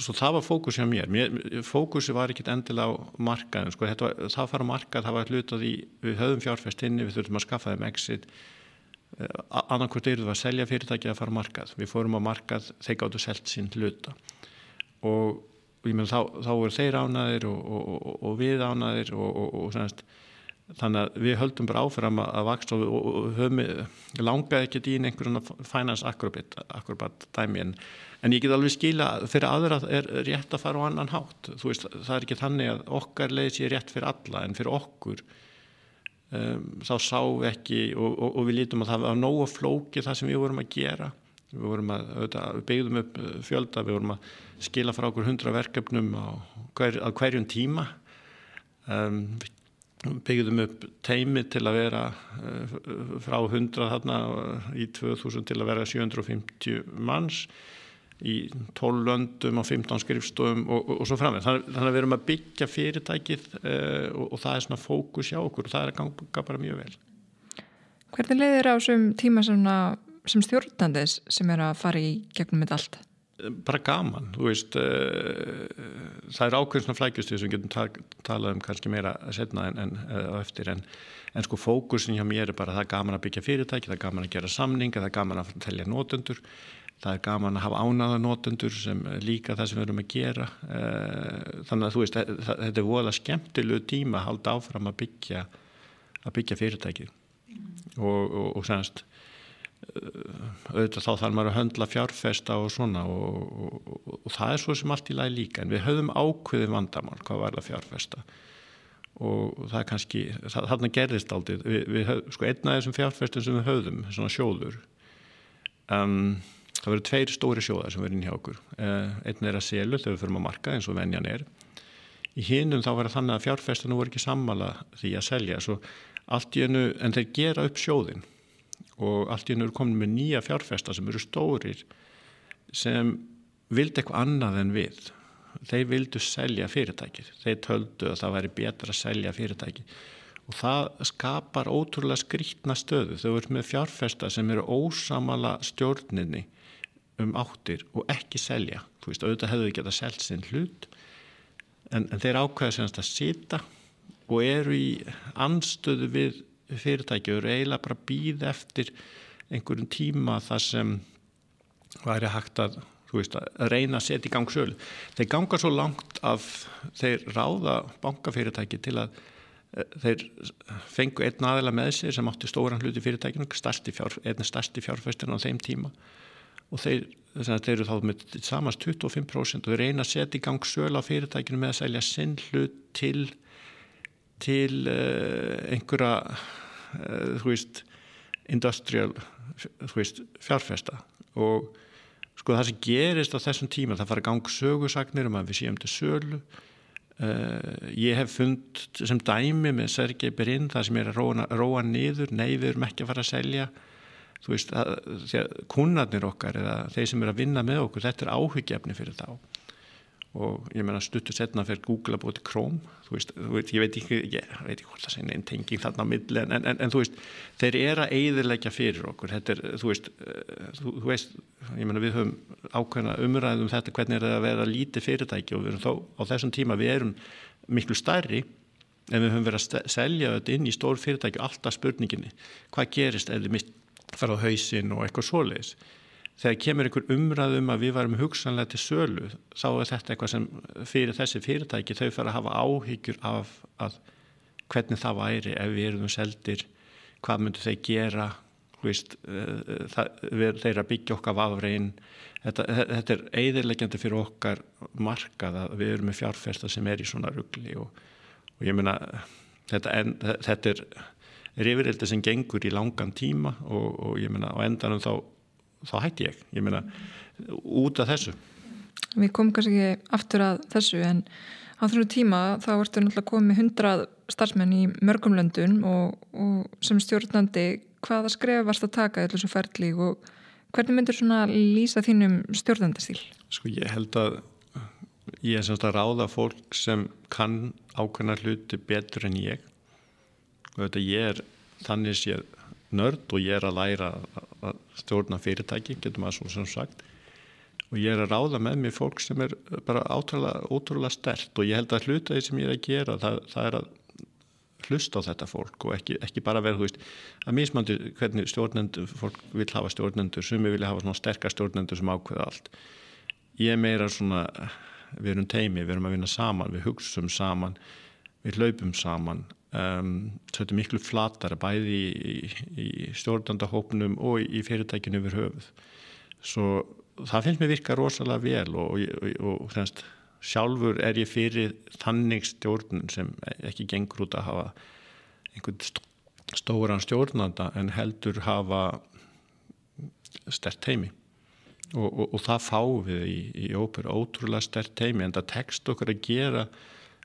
S2: svo það var fókus hjá mér, mér fókusi var ekkit endilega á markaðin sko, var, það fara markað, það var hlut að því við höfum fjárfest inni, við þurfum að skaffa þeim exit. Eh, annarkvæmt eruð að selja fyrirtæki að fara markað. Við fórum á markað, þeir gáttu selt sín hluta. Og menn, þá, þá er þeir ánaðir og, og, og við ánaðir og semst þannig að við höldum bara áfram að vaksta og, og, og höfum langaði ekki í einhverjum finance acrobat, acrobat dæmi en, en ég get alveg skila fyrir aðra er rétt að fara á annan hátt. Veist, það er ekki þannig að okkar leiði sér rétt fyrir alla en fyrir okkur um, þá sá ekki og, og við lítum að það var nógu flóki það sem við vorum að gera. Við vorum að, við byggðum upp fjölda við vorum að skila frá okkur hundra verkefnum hver, á hverjum tíma. Um, við byggðum upp teimi til að vera uh, frá 100 þarna í 2000 til að vera 750 manns í 12 löndum og 15 skrifstofum og, og, og svo framveg. Þannig að við erum að byggja fyrirtækið uh, og, og það er svona fókus hjá okkur og það er að ganga bara mjög vel.
S1: Hvernig leiðir á þessum tíma sem stjórnandis sem er að fara í gegnum með allt?
S2: Bara gaman, þú veist uh, það er ákveðsna flækjustuð sem getum ta talað um kannski meira setna en, en uh, eftir. En, en sko fókusin hjá mér er bara það er gaman að byggja fyrirtæki, það er gaman að gera samninga það er gaman að telja nótendur það er gaman að hafa ánaða nótendur sem líka það sem við erum að gera. Uh, þannig að þú veist þetta er voða skemmtilegu tíma að halda áfram að byggja að byggja fyrirtæki. Mm. og, og, og senast auðvitað þá þarf maður að höndla fjárfesta og svona og, og, og, og það er svo sem allt í lagi líka. En við höfum ákveði vandamál hvað var það fjárfesta. Og það er kannski, þarna gerðist aldrei við, við höf, sko einna af þessum fjárfestum sem við höfðum, svona sjóður um, það verður tveir stóri sjóðar sem verður inn hjá okkur. Uh, einn er að selu þegar við förum að marka eins og venjan er. Í hinnum þá það þannig að fjárfestunum voru ekki sammala því að selja, svo allt í enu en þeir gera upp sjóðin og allt í hennu eru komin með nýja fjárfesta sem eru stórir sem vildi eitthvað annað en við. Þeir vildu selja fyrirtækið. Þeir töldu að það væri betra að selja fyrirtækið. Og það skapar ótrúlega skrítna stöðu. Þau eru með fjárfesta sem eru ósamala stjórninni um áttir og ekki selja. Þú veist, auðvitað hefðu ekki að selja sinn hlut en, en þeir ákveða semst að sita og eru í anstöðu við fyrirtæki eru eiginlega bara býð eftir einhverjum tíma þar sem væri hægt að, veist, að reyna að setja í gang sölu. Þeir ganga svo langt að þeir ráða bankafyrirtæki til að eh, þeir fengu einn aðila með sér sem átti stóran hluti fyrirtækinu, fjár, einn stærsti fjárfæstin á þeim tíma og þeir, þeir eru þá með samast 25% og þeir reyna að setja í gang sölu á fyrirtækinu með að selja sinn hlut til til uh, einhverja uh, þú veist industrial þú veist fjárfesta. Og sko það sem gerist á þessum tíma það fara gang sögursagnir um að við séum til sölu. Uh, ég hef fund sem dæmi með Sergei Berin það sem er að róa, róa niður. Nei við erum ekki að fara að selja. Þú veist að kunnarnir okkar eða þeir sem er að vinna með okkur þetta er áhugjefni fyrir þá og ég meina stuttu setna fyrir Google að búið til Chrome. Þú veist, þú veit, ég veit ekki ég veit ekki hvort það sé neinn tenging þarna á milli en, en, en þú veist, þeir eru að eiðilegja fyrir okkur, þetta er, þú veist eh, þú, þú veist, ég meina við höfum ákveðna umræðum um þetta, hvernig er það að vera lítið fyrirtæki og við erum þá á þessum tíma við erum miklu stærri en við höfum verið að selja þetta inn í stór fyrirtæki alltaf spurninginni. Hvað gerist ef þið fara á hausin og eitthvað svoleiðis þegar kemur einhver umræðum að við varum hugsanlega til sölu þá er þetta eitthvað sem fyrir þessi fyrirtæki þau fara að hafa áhyggjur af hvernig það væri ef við erum seldir hvað myndu þeir gera veist, eh, það, þeir að byggja okkar vafrein. Þetta, þetta er eiðirlegjandi fyrir okkar markað að við erum með fjárfesta sem er í svona ruggli og, og ég meina þetta, en, þetta er rifrildi sem gengur í langan tíma og, og ég meina á endanum þá þá hætti ég, ég meina út af þessu.
S1: Við komum kannski ekki aftur að þessu en á þessu tíma þá ertu náttúrulega komið hundrað starfsmenn í mörgum löndun og, og sem stjórnandi hvaða skref varst að taka í þessu ferli og hvernig myndur svona lýsa þínum stjórnandastíl?
S2: Sko ég held að ég er semst að ráða fólk sem kann ákveðna hluti betur en ég. Og þetta ég er þannig séð nörd og ég er að læra að stjórna fyrirtæki, getur maður svo sem sagt og ég er að ráða með mér fólk sem er bara ótrúlega stert og ég held að hluta því sem ég er að gera það, það er að hlusta á þetta fólk og ekki, ekki bara vera, þú veist, að mismandi hvernig stjórnendur, fólk vil hafa stjórnendur sumi vilja hafa svona sterkar stjórnendur sem ákveða allt. Ég er meira svona, við erum teimi, við erum að vinna saman, við hugsum saman, við hlaupum saman, um, þetta er miklu flatara bæði í, í, í stjórnendahópnum og í fyrirtækinu yfir höfuð. Svo það finnst mér virka rosalega vel og, og, og, og sjálfur er ég fyrir þannig stjórn sem ekki gengur út að hafa einhvern stóran stjórnanda en heldur hafa stert heimi og, það fáum við í, í óperu ótrúlega stert heimi en það tekst okkur að gera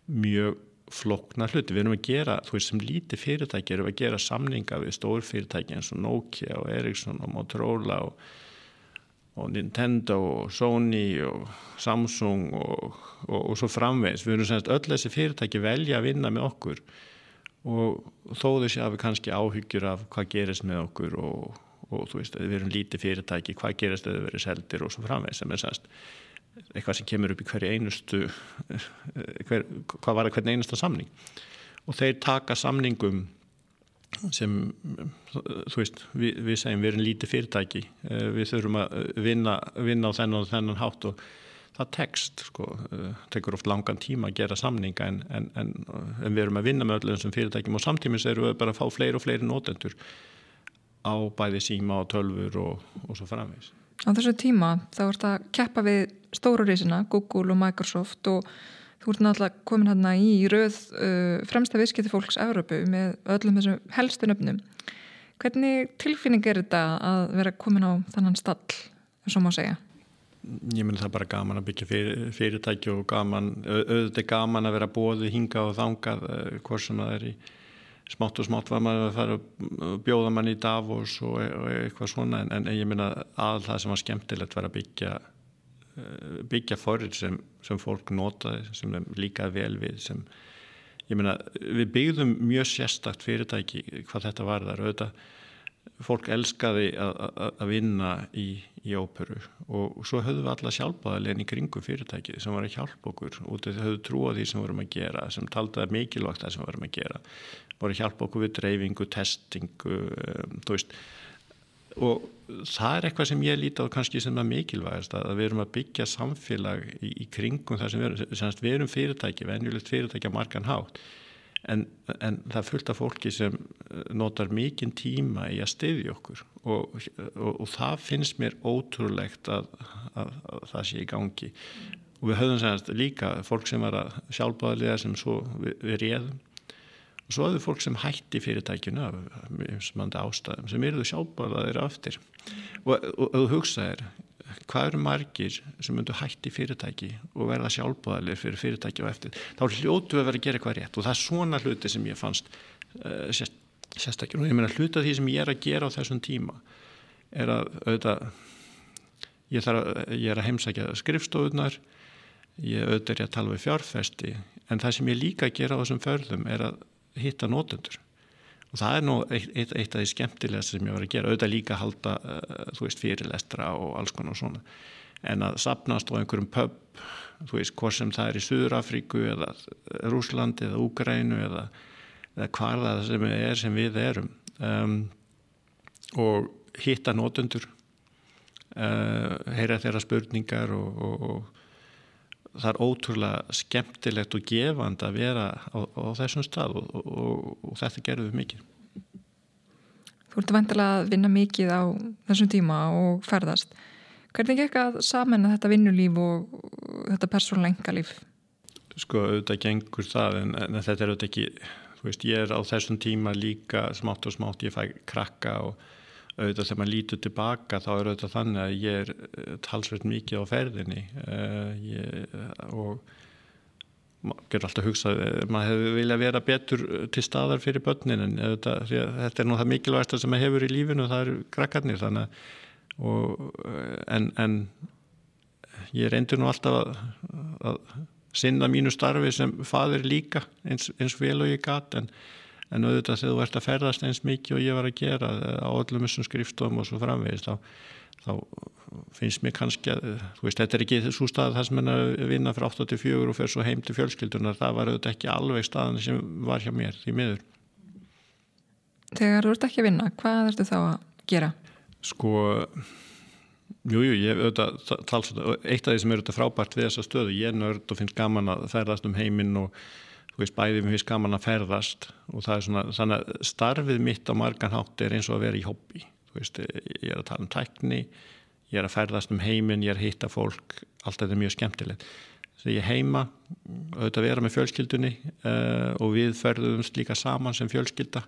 S2: mjög flokna hluti, við erum að gera þú veist sem líti fyrirtæki erum að gera samninga við stór fyrirtæki eins og Nokia og Ericsson og Motorola og og Nintendo og Sony og Samsung og, og, og svo framvegs. Við erum semst öll þessi fyrirtæki velja að vinna með okkur og þó þessi að við kannski áhyggjur af hvað gerist með okkur og, þú veist, við erum lítið fyrirtæki, hvað gerist að þau verið seldir og svo framvegs sem er semst eitthvað sem kemur upp í hverju einustu hver, hvað var það hvern einusta samning. Og þeir taka samningum sem þú veist, við, við segjum við erum lítið fyrirtæki eh, við þurfum að vinna, vinna á þennan og þennan hátt og það tekst sko, eh, tekur oft langan tíma að gera samninga en, en, en, en við erum að vinna með öllum þessum fyrirtækjum og samtímis erum við bara að fá fleiri og fleiri nótendur á bæði síma og tölfur og, og svo framvegs
S1: Á þessu tíma þá ert að keppa við stórurísina, Google og Microsoft og Þú ert náttúrulega komin hérna í rauð uh, fremsta viðskipti fólks Európu með öllum þessum helstu nöfnum. Hvernig tilfinning er þetta að vera komin á þannan stall, eins og má segja?
S2: Ég menn það bara gaman að byggja fyrir, fyrirtæki og gaman, auðvitað gaman að vera bóði hinga og þangað, hvort sem það er í smátt og smátt var maður að fara að bjóða mann í Davos og, og eitthvað svona en, en ég menna að það sem var skemmtilegt var að byggja Eh, byggja forrið sem, sem fólk notaði, sem líka vel við sem, ég meina, við byggðum mjög sérstakt fyrirtæki hvað þetta var þar, auðvitað fólk elskaði að vinna í, í óperu og, svo höfðum við alla sjálfbáðarlegin í kringum fyrirtæki sem var að hjálpa okkur og þau höfðu trú á því sem vorum að gera sem taldaði mikilvægt það sem vorum að gera. Voru að hjálpa okkur við dreifingu, testingu um, þú veist og það er eitthvað sem ég líti á kannski sem er mikilvægast að við erum að byggja samfélag í, í kringum það sem við erum, semst við erum fyrirtæki, venjulegt fyrirtæki að margan hátt. En, en það fylgta fólki sem eh, notar mikinn tíma í að stiðja okkur og, og, og það finnst mér ótrúlegt að, að, að það sé í gangi. Og við höfum semst líka fólk sem var að sjálfbáðlega sem svo við, við réðum svo hefur fólk sem hætti fyrirtækinu af mjög ástæðum sem eru sjálfbáðaðir aftur og, og, og þú hugsaðir hvað eru margir sem myndu hætti fyrirtæki og verða sjálfbáðalir fyrir fyrirtæki og eftir, þá hljótu að vera að gera eitthvað rétt og það er svona hluti sem ég fannst uh, sérst, sérstaklega ég meina hluti af því sem ég er að gera á þessum tíma er að auðvitað ég, að, ég er að heimsækja skrifstofunar ég auðvitað er að tala við fjárfesti en það sem ég líka gera á þessum förðum er að hitta nótendur og það er nú eitt, eitt, eitt af því skemmtilega sem ég var að gera, auðvitað líka halda uh, þú veist fyrirlestra og alls konar svona. En að sapnast á einhverjum pub þú veist hvort sem það er í Suðurafríku eða Rúslandi eða Úgrænu eða, eða hvar það sem er sem við erum. Um, og hitta nótendur uh, heyra þeirra spurningar og, og, og það er ótrúlega skemmtilegt og gefand að vera á, á þessum stað og, og, og þetta gerður við mikið.
S1: Þú ert vantilega að vinna mikið á þessum tíma og ferðast. Hvernig ekki að saman að þetta vinnulíf og þetta persónlenga líf?
S2: Sko, auðvitað gengur það en, en þetta er auðvitað ekki, þú veist, ég er á þessum tíma líka smátt og smátt, ég fæ krakka og auðvitað þegar maður lítur tilbaka þá er auðvitað þannig að ég er eh, talsveit mikið á ferðinni. Uh, ég, og maður gerur alltaf hugsað maður hefur viljað vera betur til staðar fyrir börnin en auðvitað, þetta er nú það mikilvægast sem maður hefur í lífinu það eru krakkarnir þannig og, en, en ég reyndir nú alltaf að, að sinna mínu starfi sem fadir líka eins, eins vel og ég gatt en en auðvitað þegar þú ert að ferðast eins mikið og ég var að gera á öllum þessum skrifstofum og svo framvegist þá, þá finnst mér kannski að veist, þetta er ekki svo stað það sem er að vinna frá 84 og fer svo heim til fjölskyldunar það var auðvitað ekki alveg staðan sem var hjá mér því miður
S1: Þegar þú ert ekki að vinna, hvað ertu þá að gera?
S2: Sko jújú, ég auðvitað tals, eitt af því sem er auðvitað frábært við þessa stöðu, ég nörd og finnst gaman að ferðast um heiminn og veist, bæðið mér finnst gaman að ferðast og það er svona, þannig að starfið mitt á margan hátt er eins og að vera í hobby. Þú veist, ég er að tala um tækni ég er að ferðast um heiminn, ég er að hitta fólk allt þetta er mjög skemmtilegt. Þegar ég heima, auðvitað vera með fjölskyldunni uh, og við ferðumst líka saman sem fjölskylda.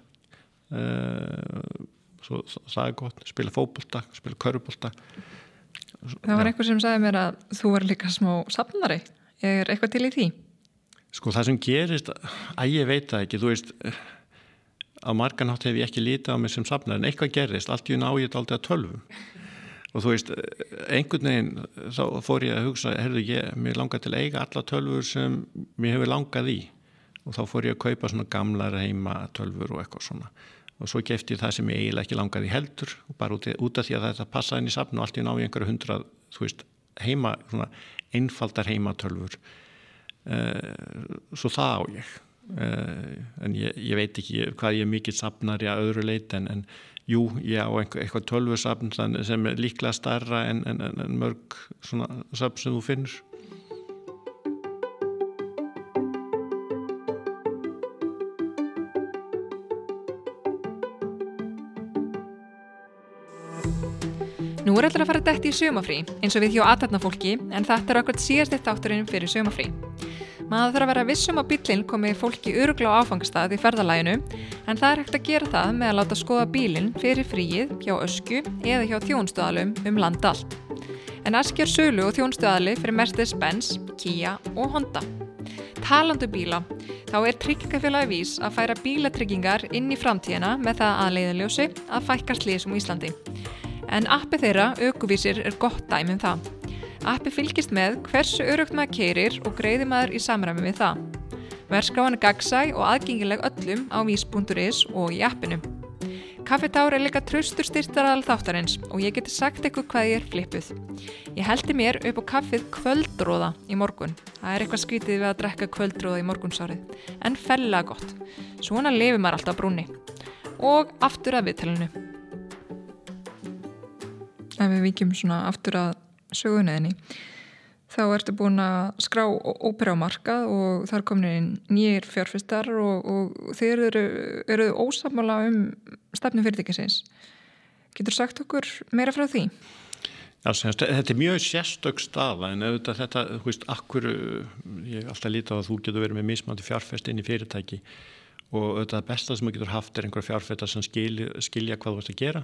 S2: Uh, svo það er gott spila fókbólta, spila körubólta
S1: Það var eitthvað sem sagði mér að þú var líka smá safnari. Er eitthvað til í því?
S2: Sko það sem gerist, að ég veit það ekki þú veist á marganátt hef ég ekki lítið á mig sem safnar en eitthvað gerist, allt í náið aldrei að tölvum. Og þú veist einhvern veginn þá fór ég að hugsa herðu ég, mér langar til að eiga alla tölfur sem mér hefur langað í. Og þá fór ég að kaupa svona gamlar heima tölfur og eitthvað svona. Og svo gefti ég það sem ég eiginlega ekki langaði heldur bara út, út af því að þetta passaði inn í safn og allt í náið einhverju hundrað þú veist, heima, svona einfaldar heimatölfur svo það á ég. Uh, en ég, ég veit ekki hvað ég mikill sapnar í að öðru leit en, en jú, ég á eitthvað tölvursapn sem er líklega starra en, en, en mörg svona sapn sem þú finnur.
S1: Nú er allir að fara dætt í sömafrí eins og við hjá aðtarnafólki en þetta er okkur síðast eitt átturinn fyrir sömafrí Maður þarf að vera vissum að bílinn komi fólki örugla á áfangstað í ferðalæginu en það er hægt að gera það með að láta skoða bílinn fyrir fríið hjá ösku eða hjá þjónstöðalum um land allt. En askjar sölu og þjónstöðali fyrir Mercedes-Benz, Kia og Honda. Talandu um bíla, þá er tryggingafélagi vís að færa bílatryggingar inn í framtíðina með það aðleiðaljósi að fækka slísum í Íslandi. En appi þeirra, aukuvísir, er gott dæmum það. Appi fylgist með hversu örugt maður keirir og greiði maður í samræmi við það. Verskráan er gagsæ og aðgengileg öllum á vís.is og í appinu. Kaffetár er líka tröstur styrtaraðal þáttarins og ég geti sagt eitthvað hvað ég er flippuð. Ég heldi mér upp á kaffið kvöldróða í morgun. Það er eitthvað skvítið við að drekka kvöldróða í morgunsárið. En fellega gott. Svona lifir maður alltaf brúni. Og aftur að viðtælunu. Ef við vikjum svona aftur að sögunniðinni þá ertu búin að skrá ópera á markað og þar komin nýjir fjárfistar og, og þeir eru, eru ósamála um stefnum fyrirtækisins. Getur sagt okkur meira frá því?
S2: Já, semst, þetta er mjög sérstök staða en auðvitað þetta, þú veist, akkur ég er alltaf lítið á að þú getur verið með mismandi fjárfest inn í fyrirtæki og auðvitað það besta sem þú getur haft er einhver fjárfesta sem skilja, skilja hvað þú ert að gera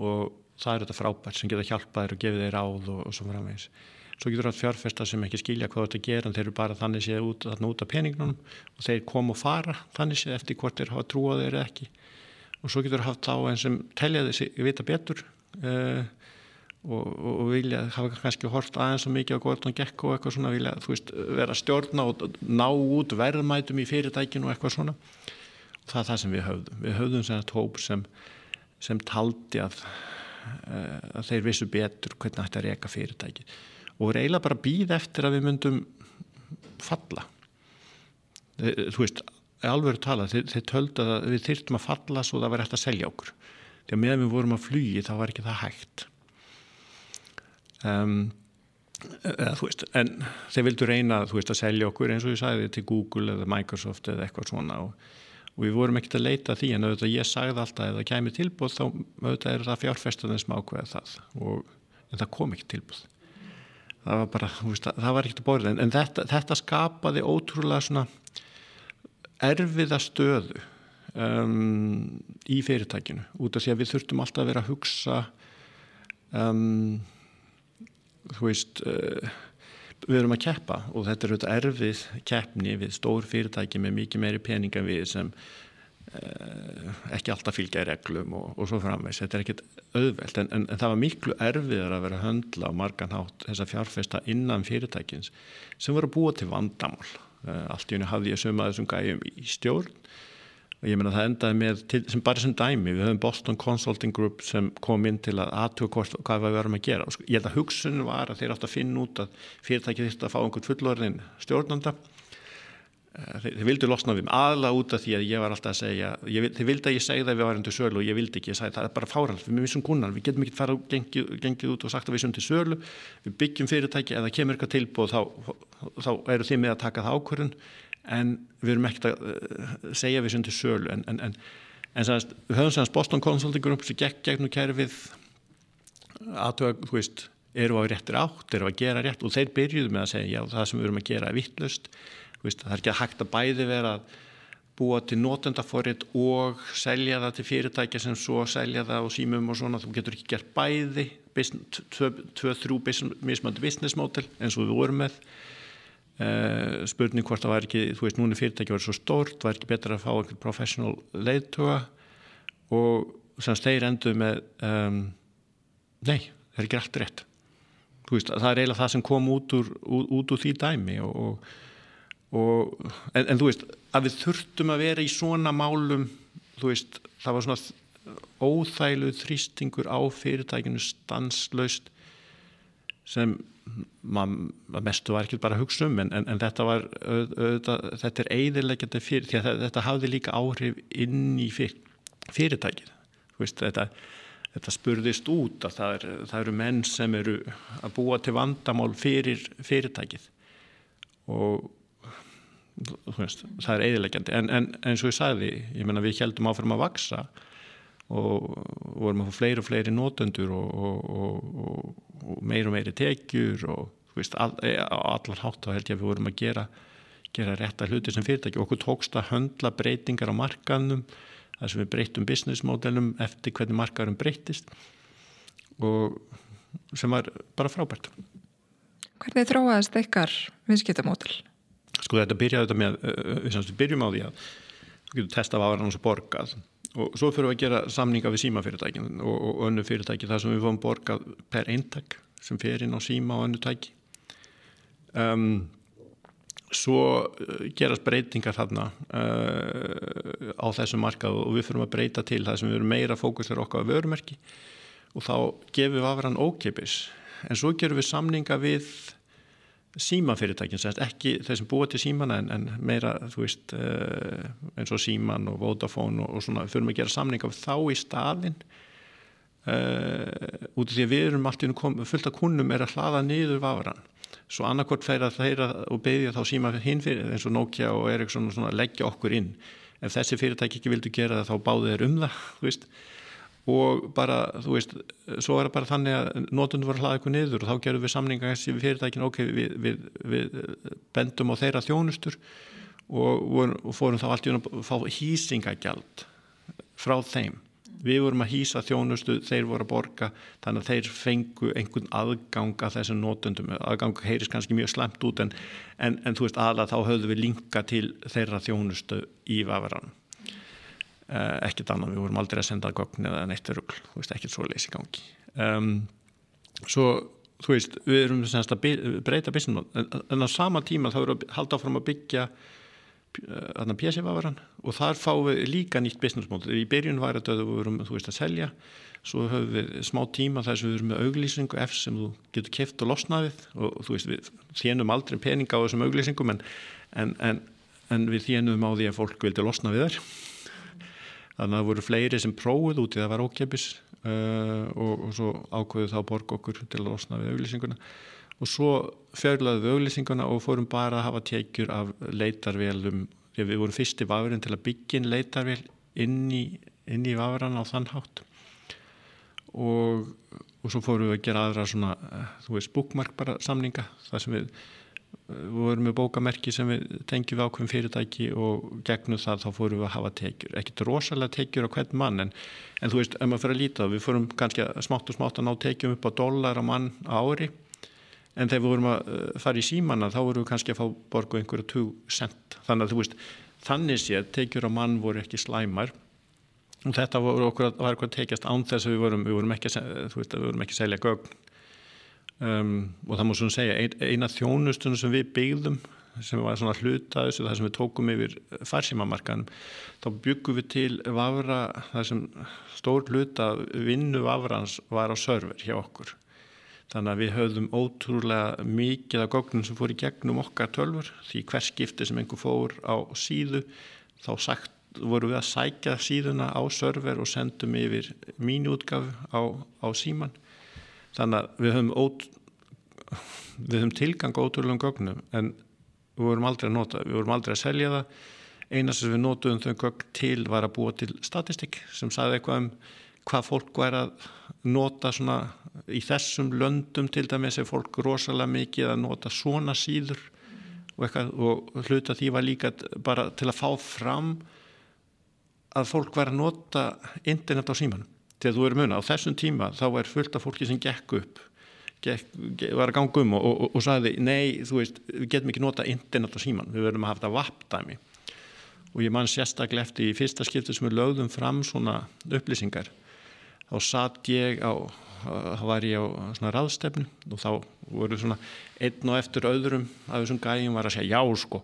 S2: og það er þetta frábært sem geta hjálpað þér og gefið þér ráð og, og svo framvegis. Svo getur það fjárfesta sem ekki skilja hvað þetta gera en þeir eru bara þannig séð út, út af peningnunum og þeir kom og fara þannig séð eftir hvort þeir hafa trúað þeir ekki og svo getur það haft á einn sem telja þessi vita betur uh, og, og, og vilja hafa kannski hort aðeins svo mikið á Gordon Gekko og eitthvað svona vilja veist, vera stjórna og ná út verðmætum í fyrirtækinu og eitthvað svona og það er það sem við höfðum. Við höfðum sem, sem taldi að að þeir vissu betur hvernig þetta eka fyrirtæki og eiginlega bara býð eftir að við myndum falla. Þú veist, alveg tala þeir, þeir töldu að við þyrtum að falla svo það var eftir að selja okkur. Því að meðan við vorum að flugi þá var ekki það hægt. Um, eða, veist en þeir vildu reyna veist, að selja okkur eins og ég sagði til Google eða Microsoft eða eitthvað svona og og við vorum ekkert að leita því en auðvitað ég sagði alltaf ef það kæmi tilbúð þá auðvitað er það fjárfestunum sem ákveða það og en það kom ekki tilbúð það var bara, veist, það var ekkert að borða en, en þetta, þetta skapaði ótrúlega svona erfiða stöðu um, í fyrirtækinu út af því að við þurftum alltaf að vera að hugsa um, þú veist uh, við erum að keppa og þetta er auðvitað erfið keppni við stór fyrirtæki með mikið meiri peninga við sem eh, ekki alltaf fylgja í reglum og, og svo framvegs, þetta er ekkit auðvelt en, en, en það var miklu erfiðar að vera að höndla á marganhátt þessa fjárfesta innan fyrirtækins sem voru að búa til vandamál. Eh, allt í unni hafði ég sömaði þessum gæjum í stjórn og ég menna það endaði með til, sem bara sem dæmi, við höfum Boston Consulting Group sem kom inn til að aðtöku hvað við varum að gera. Og sko, ég held að hugsun var að þeir átt að finna út að fyrirtækið þurfti að fá einhvern fullorðin stjórnanda. Eh, þeir, þeir vildi losna við aðla út af því að ég var alltaf að segja ég, þeir vildi að ég segja það við varum til sölu og ég vildi ekki, ég sagði það er bara fáralt, við missum kunnan við getum ekki fara og gengið, gengið út og sagt að við sem til sölu, við byggjum fyrirtæki en við erum ekkert að uh, segja við sem til sölu. En, en, en, en sannast, við höfum sannast Boston Consulting Group sem gekk gegn og kæri við aðtöða, þú veist eru á réttir átt, eru að gera rétt? Og þeir byrjuðu með að segja, já það sem við erum að gera er vittlust, það er ekki að hægt að bæði vera að búa til nótendaforrið og selja það til fyrirtækja sem svo selja það og símum og svona, þú getur ekki gert bæði. Tvö, þrjú mismandi business model eins og við vorum með Uh, spurning hvort það var ekki, þú veist, núna fyrirtæki var svo stórt, var ekki betra að fá einhvern professional leiðtuga og semst þeir endur með um, nei, það er ekki allt rétt. Veist, það er eiginlega það sem kom út úr, út, út úr því dæmi og, og, en, en þú veist, að við þurftum að vera í svona málum, þú veist það var svona óþægluð þrýstingur á fyrirtækinu stanslaust sem maður mestu var ekki bara að hugsa um en, en, en þetta var auðvitað, þetta er eiðilegjandi fyrir því að þetta hafði líka áhrif inn í fyr, fyrirtækið. Veist, þetta, þetta spurðist út að það, er, það eru menn sem eru að búa til vandamál fyrir fyrirtækið. Og veist, það er eiðilegjandi en, en eins og ég sagði, ég menna við heldum áfram að vaksa og vorum að fá fleiri og fleiri nótendur og, og, og, og meir og meiri tekjur og veist, all, e, allar hátt þá held ég að við vorum að gera, gera rétta hluti sem fyrirtæki. Og okkur tókst að höndla breytingar á markanum þar sem við breytum business modelum eftir hvernig markarum breytist og sem var bara frábært.
S1: Hvernig þróaðist ykkar viðskiptamódel?
S2: Sko þetta byrjaði þetta með, við byrjum á því að við getum testað ára hans og borgað og svo fyrir við að gera samninga við símafyrirtækin og, og önnu fyrirtæki þar sem við fáum borgað per eintak sem fer inn á síma og önnu tæki. Um, svo uh, gerast breytingar þarna uh, á þessum markað og við fyrir að breyta til það sem við erum meira fókusir okkar á vörumerki. Og þá gefum við afran ókeipis en svo gerum við samninga við símafyrirtækin, ekki þeir sem búa til símana en, en meira, þú veist uh, eins og síman og Vodafone og, og svona, við fyrir að gera samninga þá í staðin uh, út af því að við erum alltaf fullt af kunnum er að hlaða niður varan svo annarkort færa þeirra og beðja þá síma hinn fyrir eins og Nokia og Ericsson og svona leggja okkur inn. Ef þessi fyrirtæki ekki vildu gera það þá báðu þeir um það, þú veist og bara, þú veist, svo er það bara þannig að nótunum var að hlaða eitthvað niður og þá gerum við samninga við fyrirtækinu, ok, við, við, við bendum á þeirra þjónustur og, og fórum þá allt í að fá hýsingagjald frá þeim. Við vorum að hýsa þjónustu, þeir voru að borga, þannig að þeir fengu einhvern aðgang að þessum nótundum, aðgang heyris kannski mjög slemt út en, en, en þú veist, aðla þá höfðu við linka til þeirra þjónustu í vafranum. Uh, ekkert annan, við vorum aldrei að senda gögn eða neitt rugg, þú veist, ekkert svo leysi gangi. Um, svo þú veist, við erum semst að breyta business en, en á sama tíma þá erum við að halda áfram að byggja uh, pjæsifavaran og þar fáum við líka nýtt business model, í byrjun var þetta við vorum, þú veist, að selja. Svo höfum við smá tíma þar sem við erum með auglýsingu F sem þú getur keft og losnaðið og þú veist, við þénum aldrei peninga á þessum auglýsingum en, en, en við þénum á því að fólk vildi losna við þær þannig að það voru fleiri sem prófuð út í það var ókjöpis uh, og, og svo ákveðu þá borg okkur til að losna við auglýsinguna. Og svo fjörlaðu við auglýsinguna og fórum bara að hafa tekjur af leitarvélum. Við vorum fyrsti vafurinn til að byggja inn leitarvél inn í, inn í vafurann á þann hátt. Og, og svo fórum við að gera aðra svona, uh, þú veist, bookmark bara samninga þar sem við við vorum með bókamerki sem við tengjum við ákveðum fyrirtæki og gegnum það þá fórum við að hafa tekjur. Ekkert rosalega tekjur á hvern mann en, en þú veist, ef maður fyrir að líta við fórum kannski smátt og smátt að ná tekjum upp á dólar á mann á ári. En þegar við vorum að uh, fara í símanna þá vorum við kannski að fá borgu einhverju 2 cent þannig að þú veist, þannig séð tekjur á mann voru ekki slæmar. Og þetta voru okkur að, var okkur að tekjast án þess að við vorum, við vorum ekki, veist, við vorum ekki að Um, og það má svona segja ein, eina þjónustunum sem við byggðum sem var svona hluta þessu þar sem við tókum yfir farsímamarkanum þá byggum við til vafra þar sem stór hluta vinnu vafrans var á server hjá okkur. Þannig að við höfðum ótrúlega mikið af gognum sem fór í gegnum okkar tölfur því hver skipti sem einhver fór á síðu þá sagt voru við að sækja síðuna á server og sendum yfir mínu útgaf á, á síman þannig að við höfum ót, við höfum tilgang ótrúlega gögnum en við vorum aldrei að nota, við vorum aldrei að selja það. Eina sem við notuðum þau gögn til var að búa til statistik sem sagði eitthvað um hvað fólk væri að nota svona í þessum löndum til dæmis er fólk rosalega mikið að nota svona síður og, eitthvað, og hluta því var líka bara til að fá fram að fólk væri að nota internet á símanum þegar þú eru mun á þessum tíma þá er fullt af fólki sem gekk upp gekk, var að ganga um og, og, og sagði nei, þú veist, við getum ekki nota internet á síman, við verðum að hafa þetta vappdæmi og ég man sérstaklega eftir í fyrsta skiptu sem við lögðum fram svona upplýsingar. Þá satt ég á þá var ég á svona ráðstefnu og þá voru svona einn og eftir öðrum af þessum gæjum var að segja já sko,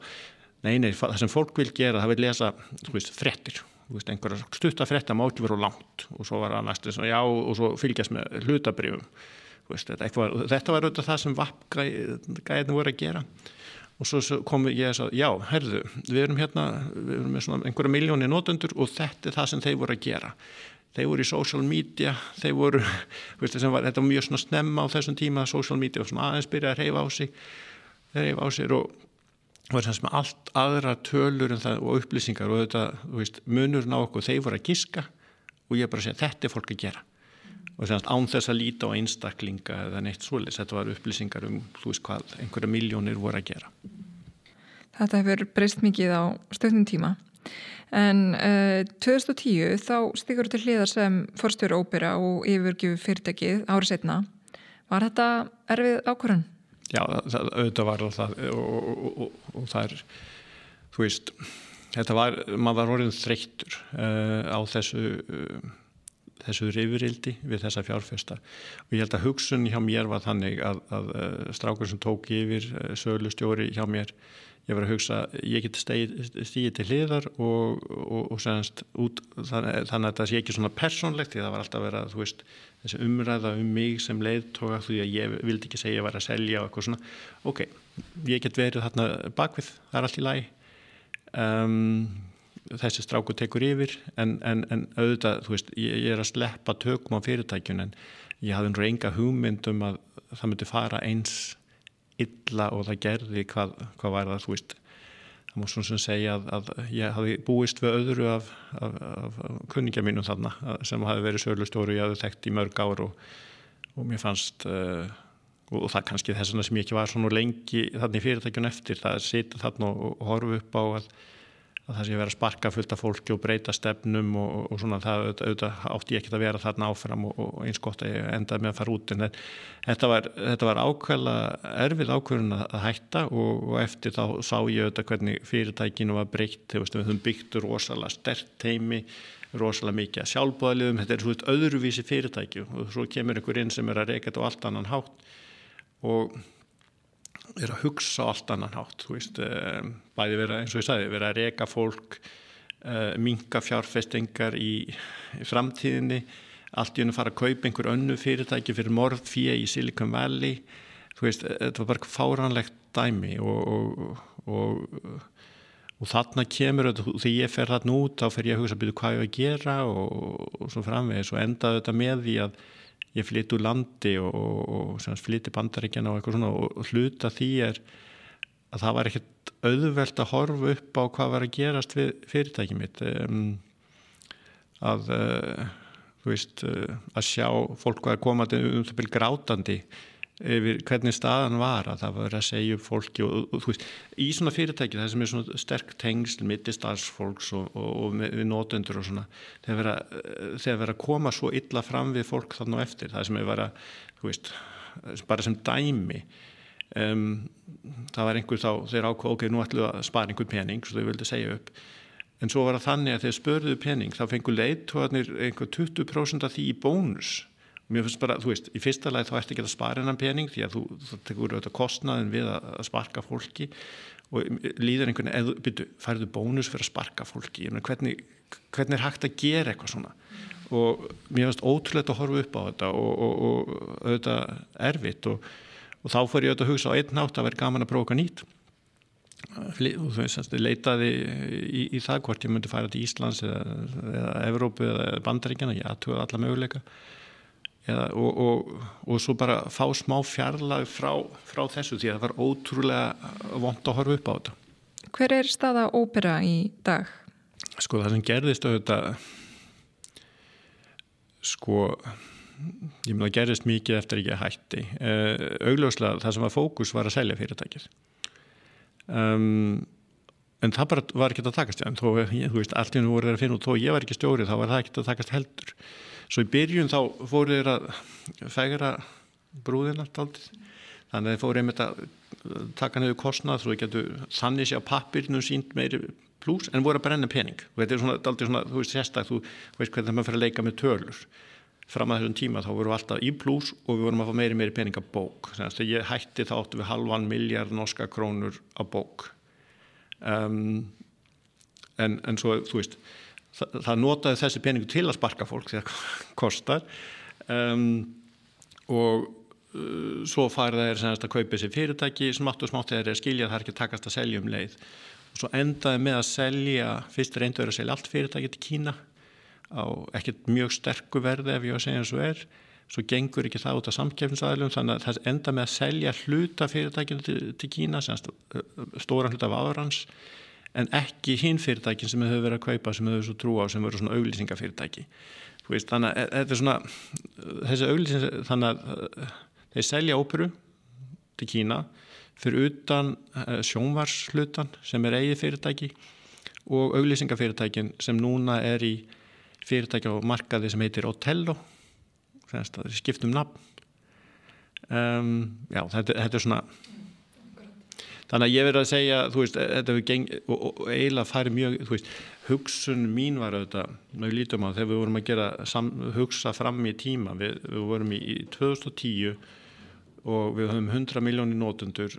S2: nei nei, það sem fólk vil gera það vil lesa, þú veist, frettir einhverja stuttafretta má ekki vera langt og svo var það næstu já og svo fylgjast með hlutabrifum þetta, var, auðvitað það sem vappgæðin voru að gera. Og svo kom ég að segja, já, herðu við erum hérna, við erum með svona einhverja miljóni nótundur og þetta er það sem þeir voru að gera. Þeir voru í social media þeir voru, veist, var, þetta var mjög svona snemma á þessum tíma, social media var svona aðeins byrjað að reyfa á sig reyfa á sig og og er þess með allt aðra tölur það, og upplýsingar og þetta veist, munurinn á okkur, þeir voru að giska og ég er bara segja þetta er fólk að gera. Og þess að án þess að líta á einstaklinga eða neitt svoleis, þetta var upplýsingar um þú veist hvað, einhverja miljónir voru að gera.
S1: Þetta hefur breyst mikið á stöðnum tíma. En uh, 2010 þá stigur til hliðar sem fórstöru ópera og yfirgjöfu fyrirtækið árið setna var þetta erfið ákvörðan?
S2: Já, það, auðvitað var það og, og, og, og það er, þú veist, þetta var, maður var orðin þreyttur uh, á þessu, uh, þessu reyfurildi við þessa fjárfesta. Og ég held að hugsun hjá mér var þannig að, að uh, strákur sem tók yfir sölustjóri hjá mér, ég var að hugsa, ég get stíði til hliðar og senast út, þannig, að það sé ekki svona persónlegt því það var alltaf að vera, þú veist, þessi umræða um mig sem leiðtoga því að ég vildi ekki segja að ég var að selja og eitthvað svona, ok, ég get verið þarna bakvið, það er allt í læg um, þessi stráku tekur yfir en, en, en auðvitað, þú veist, ég, ég er að sleppa tökum á fyrirtækjun en ég hafði nú reynga hugmyndum að það myndi fara eins illa og það gerði hvað, hvað var það, þú veist það múið svona sem segja að, að ég hafi búist við öðru af, af, af kunningja mínum þarna sem hafi verið sölustjóru ég hafi þekkt í mörg ár og, og mér fannst uh, og, það kannski þess að sem ég ekki var svona lengi þannig fyrirtækjun eftir það er sitað þarna og, og horfu upp á að að það sé vera að sparka fullt af fólki og breyta stefnum og, og svona það auðvitað átti ég ekki að vera þarna áfram og, og eins gott að ég endaði með að fara út en þetta var, þetta var ákveðla erfið ákveðun að hætta og, og eftir þá sá ég auðvitað hvernig fyrirtækinu var breytt við höfum byggt rosalega stert teimi rosalega mikið að sjálfbúðaliðum þetta er svona öðruvísi fyrirtæki og svo kemur einhver inn sem er að reyka þetta á allt annan hátt og er að hugsa allt annan hátt veist, eh, bæði vera eins og ég sagði vera að reyka fólk uh, minga fjárfestingar í, framtíðinni allt í unni fara að kaupa einhver önnu fyrirtæki fyrir morðfíja í Silicon Valley. Þú veist, þetta var bara fáranlegt dæmi og, og, og, og þarna kemur þegar ég fer þarna út þá fer ég að hugsa að byrja hvað ég að gera? og svo framvegis og endaði þetta með því að ég flytt úr landi og, og, og flytti bandaríkjana og eitthvað svona og hluta því er að það var ekkert auðvelt að horfa upp á hvað var að gerast við fyrirtækið mitt um, að uh, veist uh, að sjá fólk var að koma um það byrja grátandi yfir hvernig staðan var að það var að segja upp fólki og, og þú veist, í svona fyrirtæki það sem er svona sterk tengsl mitti starfsfólks og, og, og við nótendur og svona, þegar vera að koma svo illa fram við fólk þannig og eftir, það sem er vera þú veist, bara sem dæmi um, það var einhver þá, þeir ákvað, ok, nú ætlum við að spara einhver pening, svo þau vildi segja upp. En svo var það þannig að þeir spörðuðu pening þá fengur leitt einhver 20% af því í bónus mér finnst bara, þú veist, í fyrsta lagi þá ert ekki að spara hennan pening því að þú, þú tekur auðvitað kostnaðin við að, sparka fólki og líður einhvern veginn, byrju, færðu bónus fyrir að sparka fólki, hvernig, hvernig er hægt að gera eitthvað svona? Og mér finnst ótrúlega að horfa upp á þetta og, og, og auðvitað erfitt og, og þá fór ég auðvitað að hugsa á einn nátt að vera gaman að prófa nýtt. Og þú veist, leitaði í, í það hvort ég myndi færa til Íslands eða, eða Evrópu eða Bandaríkjana, ég aðtöða alla möguleika eða, og svo bara fá smá fjarlag frá, frá þessu því að það var ótrúlega vond að horfa upp á þetta.
S1: Hver er staða ópera í dag?
S2: Sko það sem gerðist auðvitað sko ég myndi að gerist mikið eftir ekki að hætti. Uh, augljóslega það sem var fókus var að selja fyrirtækið. Um, en það bara var ekki að takast en þó, ég, þú veist, allt í nú voru að finna og þó ég var ekki stjórið, þá var það ekki að takast heldur svo í byrjun þá fóru þeir að fægra brúðina aldrei, þannig að þeir fóru einmitt að taka nefnir kostnað þú getur þannig sé á pappirinu sínt meiri pluss en voru að brenna pening. Og þetta er svona, aldrei svona, þú veist, sérstak þú veist hvernig maður fyrir að leika með tölur. Fram að þessum tíma þá vorum við alltaf í pluss og við vorum að fá meiri meiri peninga bók. Þannig að ég hætti þá áttu við halvan miljard norska krónur á bók. Um, en, en svo þú veist það, það notaði þessi peningu til að sparka fólk þegar það kostar. Um, og uh, svo farið þeir að kaupa þessi fyrirtæki smátt og smátt þegar þeir skilja það er ekki takast að selja um leið. Og svo endaði með að selja fyrst reyndu að selja allt fyrirtæki til Kína á ekkert mjög sterku verði ef ég að segja eins og er. Svo gengur ekki það út af samkefnisaðlum þannig að það enda með að selja hluta fyrirtækinu til, til Kína stóran hluta af áðurans en ekki hinn fyrirtækin sem þau hefur verið að kaupa sem þau hefur svo trú á sem verður svona auglýsingafyrirtæki. Veist, þannig að þetta er svona þessi auglýsing þannig að þeir selja óperu til Kína fyrir utan sjónvarslutan sem er eigið fyrirtæki og auglýsingafyrirtækin sem núna er í fyrirtæki á markaði sem heitir Otello. Skiptum nafn. Um, já, þetta, þetta er svona þannig að ég verði að segja þú veist, þetta hefur geng og, og eiginlega farið mjög, þú veist hugsun mín var auðvitað, mjög lítum á þegar við vorum að gera, sam, hugsa fram í tíma, við, við vorum í, í 2010 og við höfum 100 miljónir nótundur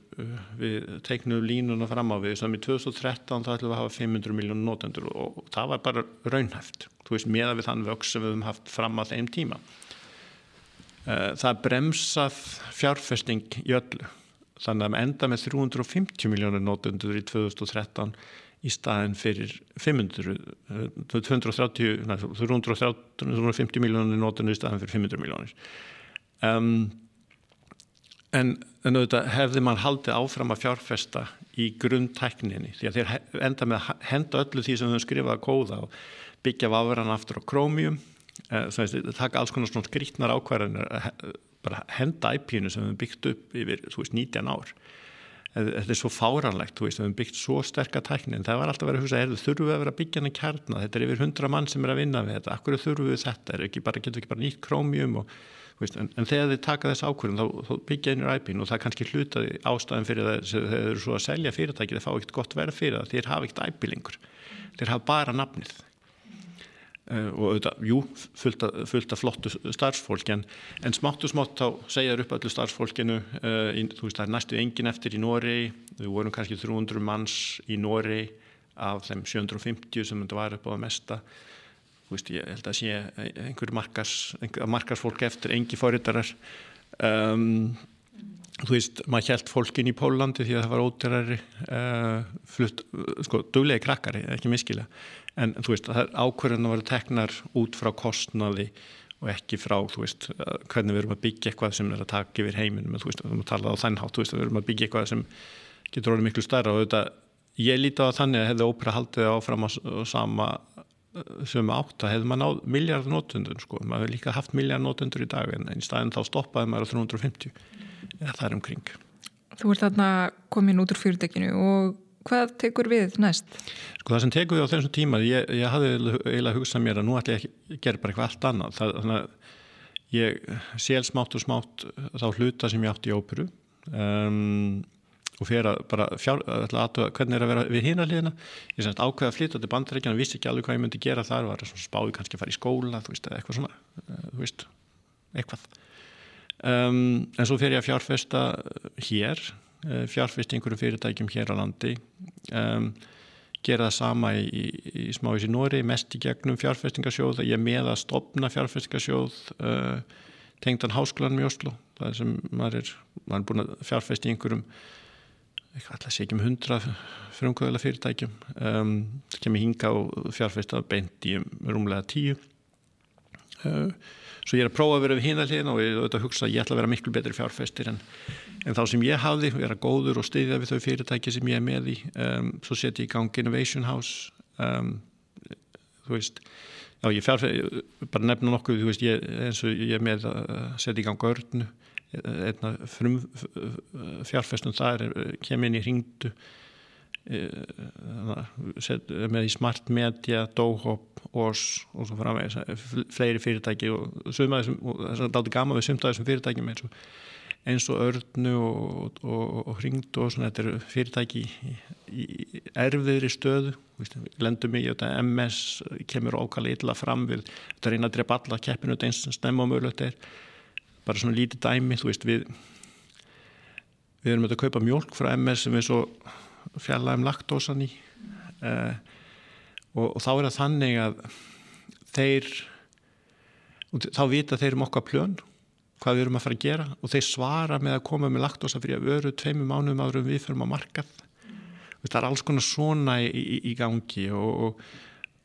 S2: við teiknum línuna fram á við sem í 2013 þá ætlum við að hafa 500 miljónir nótundur og, og það var bara raunhæft þú veist, meða við þann vöks sem við höfum haft fram að þeim tíma. Það bremsað fjárfesting í öllu þannig að við enda með 350 miljónir nótundur í 2013 í staðin fyrir 500 230, næ, 330 350 miljónir nótundur í staðin fyrir 500 miljónir um En, en auðvitað hefði mann haldið áfram að fjárfesta í grundtækninni því að þeir enda með að henda öllu því sem þau skrifaði að kóða og byggja vafran aftur á krómium eh, það taka alls konar svona skrítnar ákvarðanir bara henda IP-inu sem þau byggt upp yfir veist, 19 ár. Þetta er svo fáranlegt, þú veist, þau byggt svo sterka tækni en það var alltaf verið að hugsa, þurfu við að vera byggjan að kjarna, þetta er yfir 100 mann sem er að vinna við þetta, akkur þurfu við þetta, er bara, getur ekki bara nýtt krómium og Veist, en, en þegar þið taka þess ákvörðum þá, þá byggja einur æpin og það er kannski hlutaði ástæðin fyrir það þegar þau eru svo að selja fyrirtæki þeir fá ekkert gott verð fyrir það, þeir hafa ekkert æpi lengur. Þeir hafa bara nafnið og auðvitað, jú fullt af, fullt af flottu starfsfólk en, en smátt og smátt þá segjaður upp öllu starfsfólkinu uh, í, þú veist það er næstu engin eftir í Nóri við vorum kannski 300 manns í Nóri af þeim 750 sem þetta var upp á að mesta. Veist, ég held að sé einhver markars, einhver markarsfólk eftir engi fóriðarar um, þú veist, maður held fólkin í Pólandi því að það var óterari uh, flutt, sko, duglegi krakkari ekki miskila, en þú veist það ákverðin að vera teknar út frá kostnaði og ekki frá þú veist, hvernig við erum að byggja eitthvað sem er að taka yfir heiminum, þú veist, við erum að tala á þennhátt, þú veist, við erum að byggja eitthvað sem getur orðið miklu stærra. Og þetta ég líti á þannig að hefði ópera haldið áfram á sama sem átt að hefði maður náð miljard nótundun sko, maður hefði líka haft miljard nótundur í dag en í staðin þá stoppaði maður á 350 eða það er umkring.
S1: Þú ert þarna komin út úr fyrirtekinu og hvað tekur við næst?
S2: Sko það sem tekur við á þessum tíma ég, ég hafði eiginlega hugsað mér að nú ætla ég að gera bara eitthvað allt annað. Það, þannig að ég sél smátt og smátt þá hluta sem ég átt í óperu um, og fyrir að bara fjár, að hvernig er að vera við hína hlýðina ég semst ákveða að flytja til bandaríkjana og vissi ekki alveg hvað ég myndi gera þar var svona spáði kannski að fara í skóla veist, eitthvað svona eh, veist, eitthvað. Um, en svo fyrir ég að fjárfesta hér fjárfest í einhverjum fyrirtækjum hér á landi um, gera það sama í, í, í smávís í Nóri mest í gegnum fjárfestingasjóð ég er með að stopna fjárfestingasjóð uh, tengdan háskólanum í Oslo það sem maður er, maður er búin að fjárfest í einhverjum alltaf sé ekki um hundra frumkvöðala fyrirtækjum um, kemur hinga og fjárfest að beint í um rúmlega tíu uh, svo ég er að prófa að vera við hína hlýðin og ég auðvitað hugsa að ég ætla að vera miklu betri fjárfestir en, en þá sem ég hafði, vera góður og styðja við þau fyrirtæki sem ég er með í. Um, svo setja ég í gang Innovation House. Um, þú veist já ég fjárfesti, bara nefna nokkuð þú veist ég, eins og ég er með að setja í gang örnu einna frum fjárfestum það er kemur inn í hringdu með í smart media, dohop OS og svo framvegis. Fleiri fyrirtæki og þess að er gama við sumt af þessum fyrirtækjum eins og, eins og örnu og, og, og hringdu og svona. Þetta eru fyrirtæki í, í erfiðri stöðu. Lendum í þetta MS kemur ókala illa fram við þetta reyna að drepa alla keppinu þetta eins snemma og mögulegt er. Bara svona lítið dæmi veist við við erum að kaupa mjölk frá MS sem við svo fjallaðum laktósan í. Uh, og, og þá er það þannig að þeir þá vita þeir um okkar plön hvað við erum að fara að gera og þeir svara með að koma með laktósa fyrir að veru tveimum mánuðum árum við fyrir að markað. Það er alls konar svona í, í, í gangi og, og,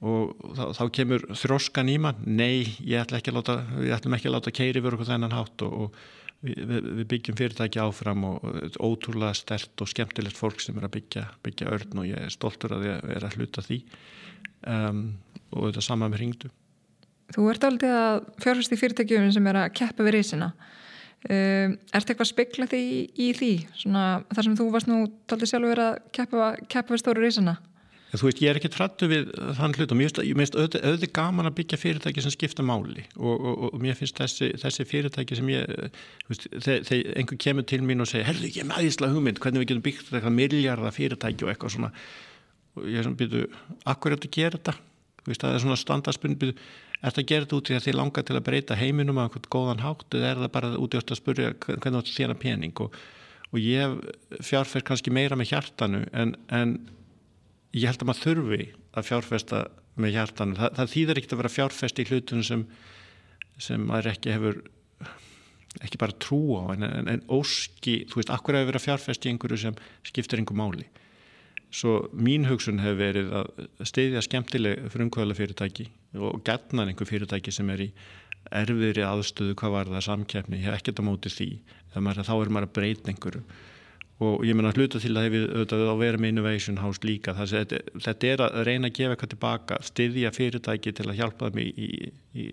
S2: og þá, þá kemur þróskan í mann. Nei, ég ætla ekki að láta ætlum láta keiri veru okkur þennan hátt og við, við byggjum fyrirtæki áfram og ótrúlega stert og skemmtilegt fólk sem er að byggja, byggja örn og ég er stoltur að ég er að hluta því. Um, og þetta sama með hringdu.
S1: Þú ert aldrei að fjárfæst í fyrirtækjum sem er að keppa við reysina um, Er þetta eitthvað speklað í, í því? Svona, þar sem þú varst nú aldrei sjálfur að keppa, keppa við stóru reysina
S2: Þú veist, ég er ekki trættu við þann hlut og mér finnst auðvitað auðvitað gaman að byggja fyrirtæki sem skipta máli og, og, og mér finnst þessi, þessi fyrirtæki sem ég, veist, þegar, einhver kemur til mín og segir, herðu ekki með æðislega hugmynd, hvernig við getum byggt eitthvað miljardar fyrirtæki og eitthvað svona og ég er svona, byrju, akkur er þetta að gera þetta? Þú veist, það er svona standarspunni, byrju, er þetta að gera þetta út í að þið langar til að breyta heiminum á einhvern góðan hátt eða er það bara út í að spurja hvernig þú þér að pening og, og ég fjárfer kannski meira með hjartanu en, en ég held að maður þurfi að fjárfesta með hjartan það, það þýðir ekkert að vera fjárfest í hlutunum sem, sem maður ekki hefur ekki bara trú á en, en, en óski, þú veist, akkur að fjárfest í einhverju sem skiptir einhver máli? Svo mín hugsun hefur verið að steyðja skemmtileg frumkvæðala fyrirtæki og gætnan einhver fyrirtæki sem er í erfiðri aðstöðu hvað var það samkeppni, ég hef ekkert að móti því. Þá er maður að breyta einhverju og ég menna hluta til að hefur auðvitað að vera með Innovation House líka það, þetta er að reyna að gefa eitthvað tilbaka styðja fyrirtæki til að hjálpa þeim í, í, í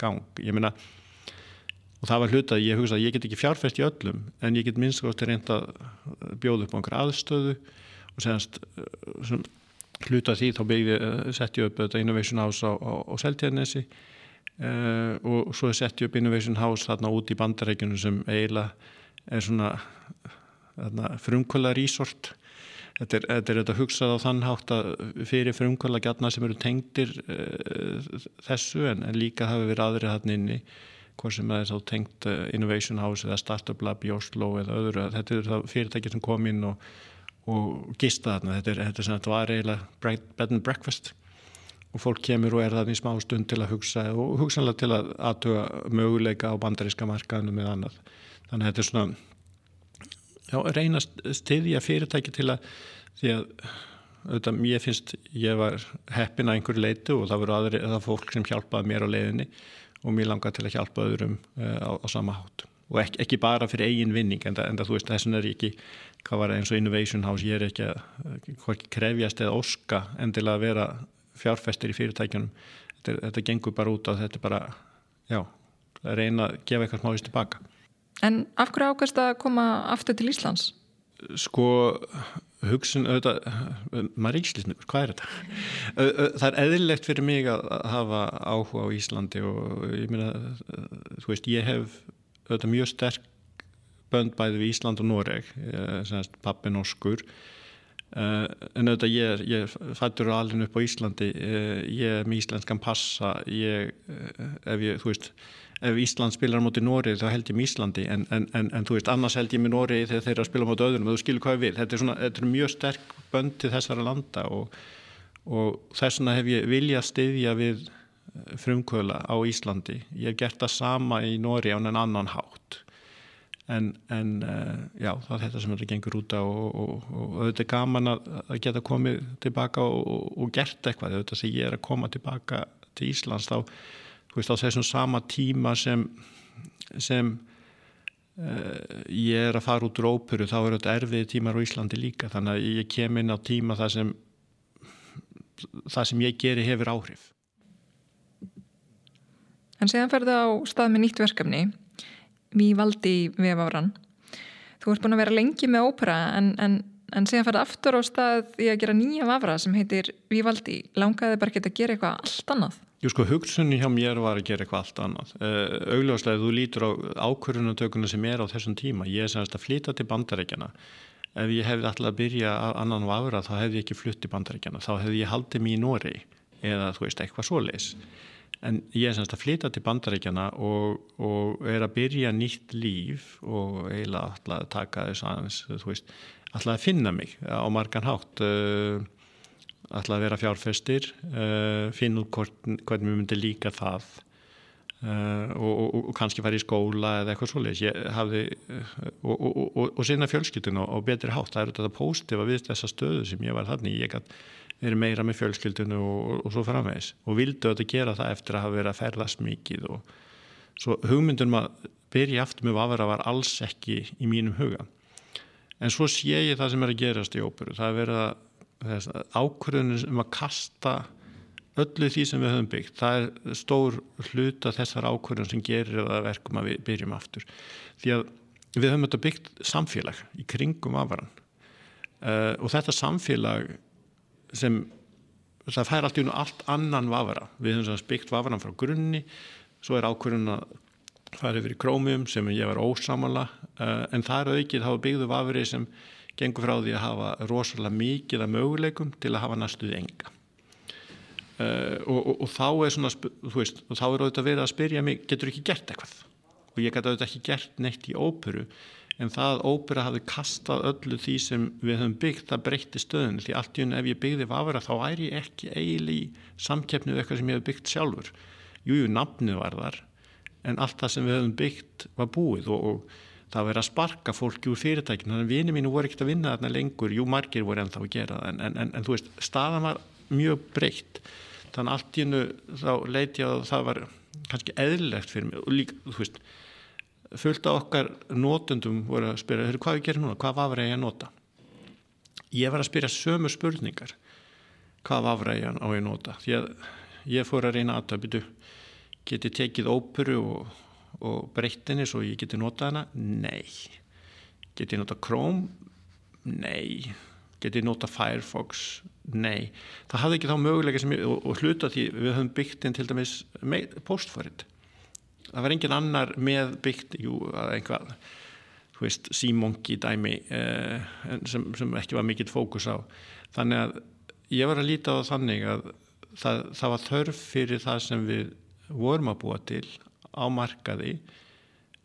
S2: gang. Ég menna og það var hluta að ég hugsa að ég get ekki fjárfest í öllum en ég get minnst ást að reynda að bjóða upp á einhver aðstöðu og senast uh, hluta því þá uh, setti upp þetta Innovation House á, á, á Seltjarnesi uh, og svo setti upp Innovation House þarna út í bandarækjunum sem eiginlega er svona frumkvöla resort. Þetta er, þetta er þetta hugsað á þann hátt að fyrir frumkvöla gætna sem eru tengdir uh, þessu en, en líka hafi verið aðrið hann inni hvort sem er þá tengt uh, Innovation House eða Startup Lab í Oslo eða öðru þetta er það fyrirtæki sem kom inn og, og gista þarna. Þetta er þetta sem þetta var eiginlega bed and breakfast. Og fólk kemur og er þarna í smá stund til að hugsa og hugsanlega til að aðtuga möguleika á bandaríska markaðinu með annað. Þannig að þetta er svona já, reyna stiðja fyrirtæki til að því að auðvitað, ég finnst, ég var heppin að einhverju leitu og það voru aðri, það fólk sem hjálpaði mér á leiðinni og mér langaði til að hjálpa öðrum uh, á, á sama hátt. Og ekki, ekki bara fyrir eigin vinning en það þú veist, þessin er ekki hvað var eins og Innovation House, ég er ekki að krefjast eða óska endilega að vera fjárfestir í fyrirtækjunum. Þetta, þetta gengur bara út á þetta bara, já, reyna að gefa eitthvað smáist tilbaka
S1: En af hverju ákast að koma aftur til Íslands?
S2: Sko, hugsun, auðvitað, maður er íslensnur, hvað er þetta? Það er eðlilegt fyrir mig að hafa áhuga á Íslandi og ég meina, þú veist, ég hef auðvitað mjög sterk bönd bæði við Ísland og Noreg, pappi norskur Uh, en auðvitað ég ég fættur alveg upp á Íslandi uh, ég er með íslenskan passa ég, ef ég, þú veist ef Ísland spilar á móti Nóri þá held ég með Íslandi en, en, en, en þú veist, annars held ég með Nóri þegar þeir eru að spila móti öðrum, þú skilur hvað vil. Þetta er, svona, þetta er mjög sterk bönd til þessara landa og, og þess vegna hef ég viljað styðja við frumkvöla á Íslandi. Ég hef gert það sama í Nóri á en annan hátt. En, en uh, já, það er þetta sem þetta gengur út á og, og, og auðvitað er gaman að, geta komið tilbaka og, og gert eitthvað, auðvitað sem ég er að koma tilbaka til Íslands þá, veist, á þessum sama tíma sem sem uh, ég er að fara út úr óperu, þá er þetta erfið tímar á Íslandi líka, þannig að ég kem inn á tíma það sem það sem ég geri hefur áhrif
S1: En séðan ferðu á stað með nýtt verkefni Vívaldi vefáran. Þú ert búin að vera lengi með ópera en, en, en síðan færði aftur á stað í að gera nýja vafra sem heitir Vívaldi. Langaði bara ekki að gera eitthvað allt annað?
S2: Jú sko, hugsunni hjá mér var að gera eitthvað allt annað. Uh, augljóslega, þú lítur á ákvörunatökuna sem er á þessum tíma. Ég er semst að flyta til bandarækjana. Ef ég hefði alltaf að byrja annan vafra þá hefði ég ekki flutt til bandarækjana. Þá hefði ég haldið mér í Nóri eða þú veist, eitthvað svo leis en ég er semst að flytja til bandaríkjana og, og er að byrja nýtt líf og eiginlega alltaf að taka þess aðeins þú veist, alltaf að finna mig á margan hátt uh, alltaf að vera fjárfestir uh, finna út hvernig við myndum líka það uh, og, og, og kannski fara í skóla eða eitthvað svolítið ég hafði og sinna fjölskyldun og betri hátt. Það er þetta positiva við þessa stöðu sem ég var þannig ég gæti verið meira með fjölskyldinu og, og svo framvegs og vildu að gera það eftir að hafa verið að ferðast mikið og svo hugmyndunum að byrja aftur með vafra var alls ekki í mínum huga. En svo sé ég það sem er að gerast í óperu. Það er verið að ákvörðunum um að kasta öllu því sem við höfum byggt það er stór hluta þessar ákvörðun sem gerir það verkum að við byrjum aftur. Því að við höfum þetta byggt samfélag í kringum vafran uh, og þetta samfélag sem það fær allt í unnu allt annan vafara. Við höfum byggt vafaran frá grunni svo er ákvörðun að fara yfir í krómium sem ég var ósamala uh, en það er aukið þá byggðu vafri sem gengur frá því að hafa rosalega mikið af möguleikum til að hafa næstuði enga. Uh, og, og, og þá er svona veist, og þá er auðvitað verið að spyrja mig getur ekki gert eitthvað? Og ég geta auðvitað ekki gert neitt í óperu en það ópera hafi kastað öllu því sem við höfum byggt það breytti stöðun því allt í unni ef ég byggði vafra þá er ég ekki eiginlega í samkeppnið eitthvað sem ég hef byggt sjálfur. Jújú, nafnið var þar en allt það sem við höfum byggt var búið og, og það verið að sparka fólki úr fyrirtækinu þannig að vini mínu voru ekkert að vinna þarna lengur. Jú, margir voru ennþá að gera það en, en, en, en þú veist, staðan var mjög breytt. Þannig allt í unnu þá leiti ég að það var kannski eðlilegt fyrir mig. Og líka, þú veist fullt af okkar nótundum voru að spyrja, hvað við gerum núna, hvað vafra ég að nota? Ég var að spyrja sömu spurningar. Hvað vafra ég að nota? Að ég fór að reyna aðtöpitu geti tekið óperu og, og breyttinni svo ég geti nota hana? Nei. Geti nota Chrome? Nei. Geti nota Firefox? Nei, það hafði ekki þá möguleika sem ég, og, og hluta því við höfum byggt inn til dæmis postforrið það var engin annar með byggt jú, einhvað símongi dæmi eh, sem, sem ekki var mikill fókus á. Þannig að ég var að líta á þannig að það, það var þörf fyrir það sem við vorum að búa til á markaði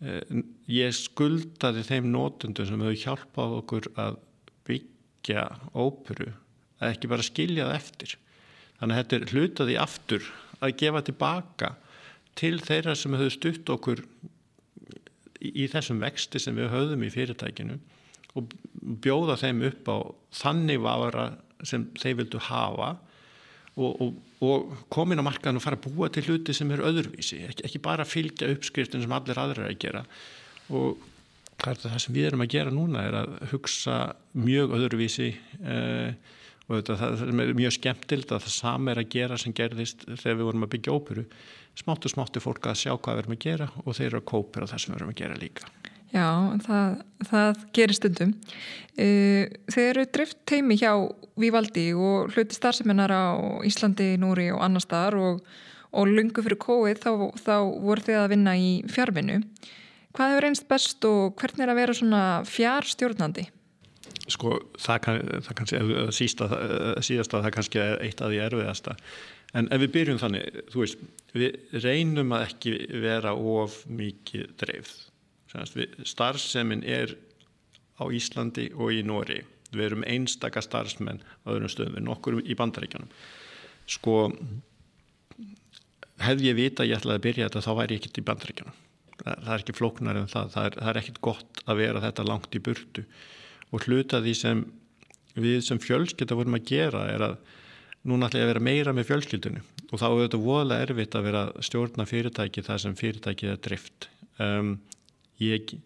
S2: eh, ég skuldaði þeim nótundum sem hefur hjálpað okkur að byggja óperu að ekki bara skilja það eftir. Þannig að þetta er hlutaði aftur að gefa tilbaka til þeirra sem höfðu stutt okkur í þessum vexti sem við höfðum í fyrirtækinu og bjóða þeim upp á þannig vafara sem þeir vildu hafa og, og, og komin á markaðan og fara að búa til hluti sem er öðruvísi, ekki, ekki bara fylgja uppskriftin sem allir aðra er að gera og það sem við erum að gera núna er að hugsa mjög öðruvísi eh, og þetta, það er mjög skemmtild að það sami er að gera sem gerðist þegar við vorum að byggja óperu smátt og smátt er fólk að sjá hvað við erum að gera og þeir eru að kópir á það sem við erum að gera líka.
S1: Já, það, það gerir stundum. Eh, þeir eru drift teimi hjá Vívaldi og hluti starfseminar á Íslandi, Núri og annar staðar og, og lungu fyrir kóið þá, þá voru þið að vinna í fjárvinu. Hvað hefur einst best og hvernig er að vera svona fjárstjórnandi?
S2: sko það, kann, það kannski sísta, síðasta það kannski er eitt af því erfiðasta en ef við byrjum þannig þú veist, við reynum að ekki vera of mikið dreifð starfsemin er á Íslandi og í Nóri við erum einstaka starfsmenn á öðrum stöðum, erum okkur í bandaríkjanum sko hefði ég vita að ég ætlaði að byrja þetta þá væri ég ekkert í bandaríkjanum það, það er ekki flóknar en það, það er, það er ekkert gott að vera þetta langt í burtu. Og hluta því sem við sem fjölskylda vorum að gera er að núna ætla ég að vera meira með fjölskyldinu og þá er þetta voðalega erfitt að vera stjórna fyrirtæki þar sem fyrirtækið er drift um, ég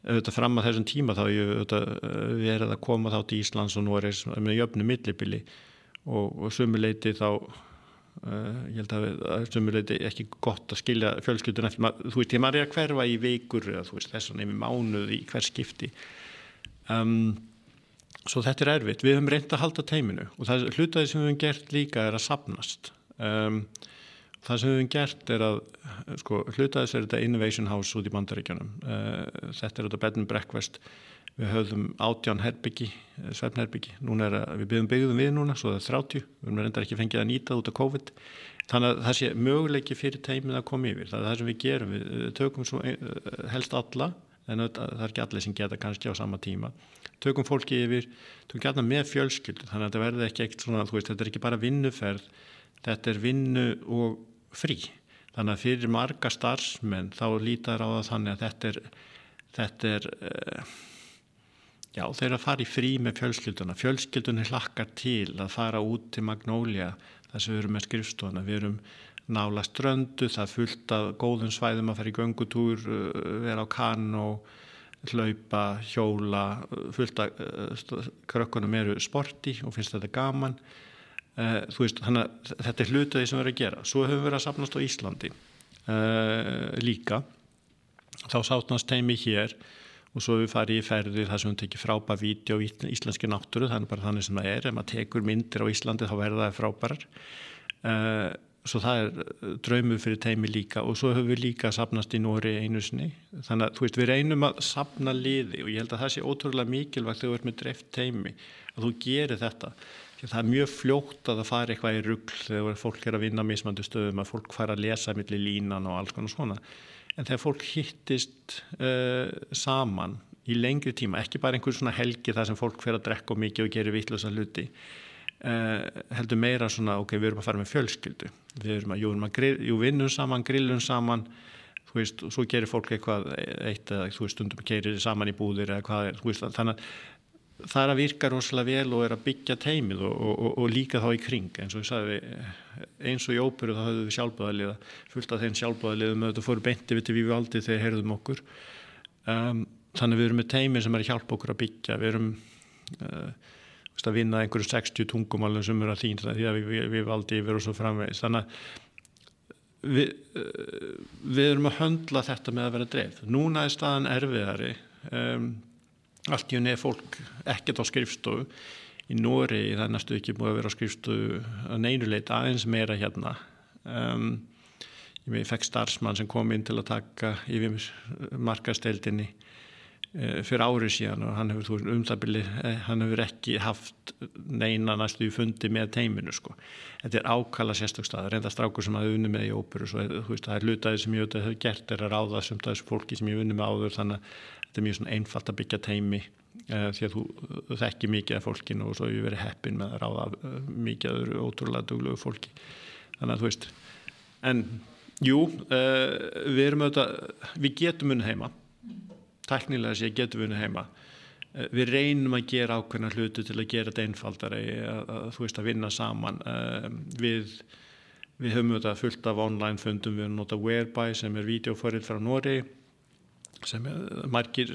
S2: auðvitað fram að þessum tíma þá ég auðvitað uh, verið að koma þá til Íslands og Norris með jöfnu millibili. Og, og sumuleiti þá uh, ég held að, sumuleiti ekki gott að skilja fjölskyldun eftir, þú veist ég maður er að hverfa í veikur eða þú veist þess að nefnum mánuð í hver skipti. Um, svo þetta er erfitt. Við höfum reynd að halda teiminu og það hlutaði sem við höfum gert líka er að sapnast um, það sem við höfum gert er að sko, hlutaðis er þetta Innovation House út í bandaríkjanum uh, þetta er þetta Bed and Breakfast. Við höfum átján herbyggi eh, svefnherbyggi, núna er að við byggum byggðum við núna, svo það er 30, við höfum reyndar ekki fengið að nýta út af COVID. Þannig að það sé möguleiki fyrir teimið að koma yfir. Það er það sem við gerum, við tökum svo, helst alla en það er ekki allir sem geta kannski á sama tíma. Tökum fólki yfir, tökum gætna með fjölskyld þannig að þetta er ekki bara vinnuferð. Þetta er vinnu og frí. Þannig að fyrir marga starfsmenn þá lítar á það þannig að þetta er þetta er uh, já þeir að fara í frí með fjölskylduna. Fjölskyldunni hlakkar til að fara út til Magnólia þess að við erum með skrifstofana, við erum nála ströndu, það er fullt af góðum svæðum að fara í göngutúr, uh, vera á kann og hlaupa, hjóla, fullt af krökkunum eru sporti og finnst þetta gaman. Uh, veist, þannig að þetta er hlutaði sem við erum að gera. Svo höfum við verið að sapnast á Íslandi líka. Þá sátnast heimi hér og svo við farið í ferðir þar sem við tekið frábæð vídeo í íslenski náttúru, þannig bara þannig sem það er. Ef maður tekur myndir á Íslandi þá verða það frábærar svo það er eh, draumur fyrir teimi líka og svo höfum við líka sapnast í Nóri einu sinni þannig að veist við reynum að sapna liði og ég held að það sé ótrúlega mikilvægt þegar þú ert með það er mjög fljótt að það fari eitthvað í ruggl þegar fólk er að vinna mismandi stöðum að fólk fara að lesa millir línan og alls konar svona. En þegar fólk hittist uh, saman í lengri tíma ekki bara einhver svona helgi þar sem fólk fer að drekka mikið og gerir vittlösa hluti Uh, heldur meira svona, ok, við erum að fara með fjölskyldu. Við erum að, jú, að grill, jú vinnum saman, grillum saman þú veist, og svo gerir fólk eitthvað eitt eða þú veist, stundum keirir saman í búðir eða hvað þú veist, þannig að það er að virka rosalega vel og er að byggja teimið og, og, og, líka þá í kring. Eins og ég sagði, eins og í óperu þá höfðu við sjálfbúðaliða, fullt af þeim sjálfbúðaliðum þetta fóru beinti við til við valdi þegar heyrðum okkur. Um, þannig við erum með teimið sem er að hjálpa okkur að byggja. Við erum uh, að vinna einhverju 60 tungumálum sem eru að þýn því að við, við valdi yfir og svo framvegis. Þannig að við, eh, við erum að höndla þetta með að vera dreif núna er staðan erfiðari. Um, allt í unni er fólk ekkert á skrifstofu í Nóri það er næstu ekki búið að vera á skrifstofu að neinuleit aðeins meira hérna um, ég fekk starfsmann sem kom inn til að taka yfir markasteldinni Eh, fyrir árið síðan og hann hefur umþabili, eh, hann hefur ekki haft neina næstu í fundi með teiminu sko. Þetta er ákala sérstakstað, reynda strákur sem hafi unni með í óperu svo veist, það er lutaði sem ég hef gert er að ráða sem þessu fólki sem ég hef unni með áður þannig að þetta er mjög svona einfalt að byggja teimi uh, því að þú þekki mikið af fólkinu og svo hefur verið heppin með að ráða uh, mikið öðru ótrúlega duglugu fólki. Þannig að þú veist en jú, við erum auðvitað, við getum unni heima. Tæknilega sé getum henni heima. Eh, við reynum að gera ákveðna hlutu til að gera þetta einfaldari að, þú veist að vinna saman. Við, við höfum þetta fullt af online fundum, við höfum notað Whereby sem er videoforrið frá Nóri sem er margir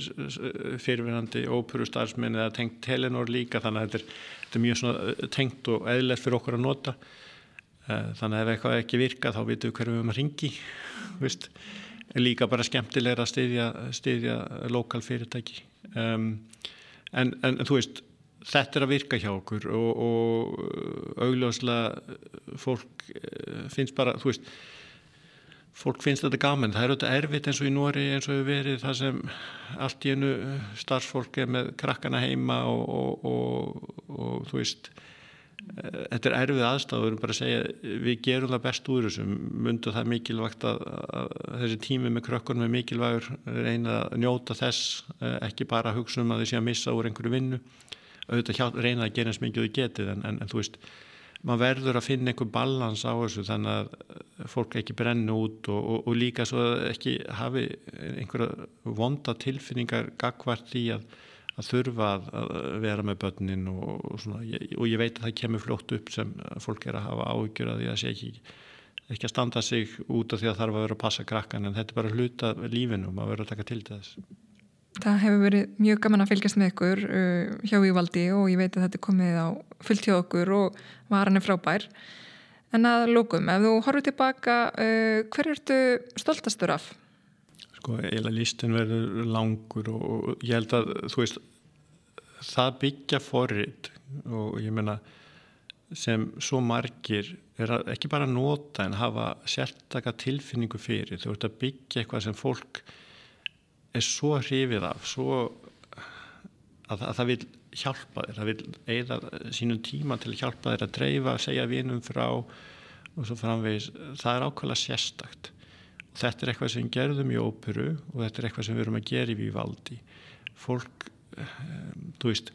S2: fyrirverandi óperu starfsmenn eða tengt Telenor líka þannig að þetta er, þetta er mjög tengt og eðlert fyrir okkur að nota. Uh, þannig að ef eitthvað ekki virka þá vitum við hverju við höfum að ringi veist. Líka bara skemmtilega að styðja, styðja lokal fyrirtæki. Um, en, en þú veist þetta er að virka hjá okkur og, og augljóslega fólk eh, finnst bara þú veist fólk finnst þetta gaman, það er auðvitað erfitt eins og í Nóri eins og hefur verið það sem allt í enu starfsfólk er með krakkana heima og, og, og, og þú veist þetta er erfið við erum bara að segja, við gerum það best úr þessum, mundu það mikilvægt að, að þessi tími með krökkunum er mikilvægur, reyna að njóta þess ekki bara að hugsa um að þau sé að missa úr einhverju vinnu, auðvitað hjá, reyna að gera eins mikið þau getið en, en, en þú veist maður verður að finna einhver balans á þessu þannig að fólk ekki brenna út og, og, og líka svo ekki hafi einhverja vonda tilfinningar gagvart í að, að þurfa að vera með börnin og, og ég veit að það kemur fljótt upp sem fólk er að hafa áhugjur að því að sé ekki, ekki að standa sig út af því að þarf að vera að passa krakkan en þetta er bara hluta lífinu og maður verður að taka til þess
S1: Það hefur verið mjög gaman að fylgjast með ykkur uh, hjá Ívaldi og ég veit að þetta er komið á fullt hjá okkur og varan er frábær. En að lókum, ef þú horfið tilbaka, uh, hver ertu stoltastur af?
S2: Sko, eila listin verður langur og ég held að, þú veist, það byggja forrið og ég menna sem svo margir er ekki bara nota en hafa sértaka tilfinningu fyrir. Þú ert að byggja eitthvað sem fólk er svo hrifið af svo að, að það vil hjálpa þér það vil eða sínum tíma til að hjálpa þér að dreifa, segja vinum frá og svo framvegis. Það er ákveðlega sérstakt. Og þetta er eitthvað sem gerðum í óperu og þetta er eitthvað sem við erum að gera í Vivaldi. Fólk um, þú veist,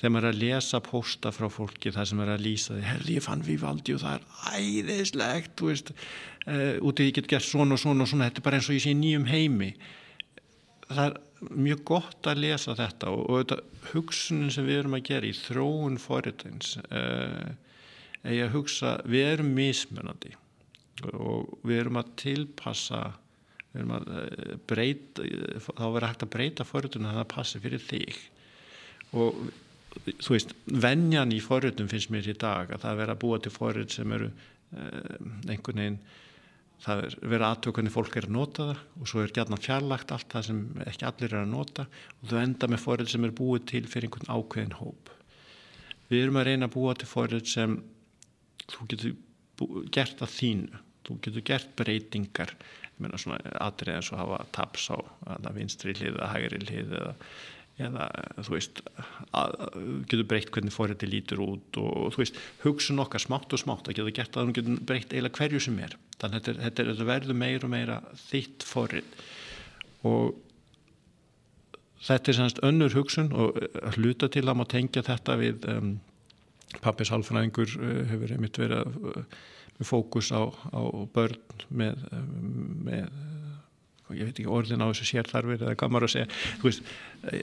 S2: þegar maður er að lesa posta frá fólki það sem er að lýsa því herði ég fann Vivaldi og það er æðislegt þú veist, út í því ég get gert svona og svona og svona, þetta er bara eins og ég sé nýjum heimi það er mjög gott að lesa þetta og, og þetta hugsunin sem við erum að gera í þróun forritins eh, er að hugsa, við erum mismunandi og við erum að tilpassa við erum að eh, breyta þá verður hægt að breyta forritun að það passi fyrir þig. Og þú veist, vennjan í forritun finnst mér í dag að það verður að búa til forrit sem eru eh, einhvern veginn það er verið aðtöku hvernig fólk er að nota það og svo er gætna fjarlagt allt það sem ekki allir er að nota og þú enda með forrið sem er búið til fyrir einhvern ákveðin hóp. Við erum að reyna að búa til forrið sem þú getur gert að þínu. Þú getur gert breytingar. Atrið eins og hafa taps á vinstri hlið eða hægri hlið eða eða þú veist að, getur breytt hvernig fórhætti lítur út og, og þú veist hugsun okkar smátt og smátt að geta gert að hún getur breytt eiginlega hverju sem er. Þannig að þetta, þetta verður meira og meira þitt fórhætt og þetta er sannst önnur hugsun og hluta til að maður tengja þetta við um, pappis halfnæðingur uh, hefur einmitt verið uh, með fókus á, á börn með, með ég veit ekki orðin á þessu sérþarfir eða gammar að segja. Veist, eh,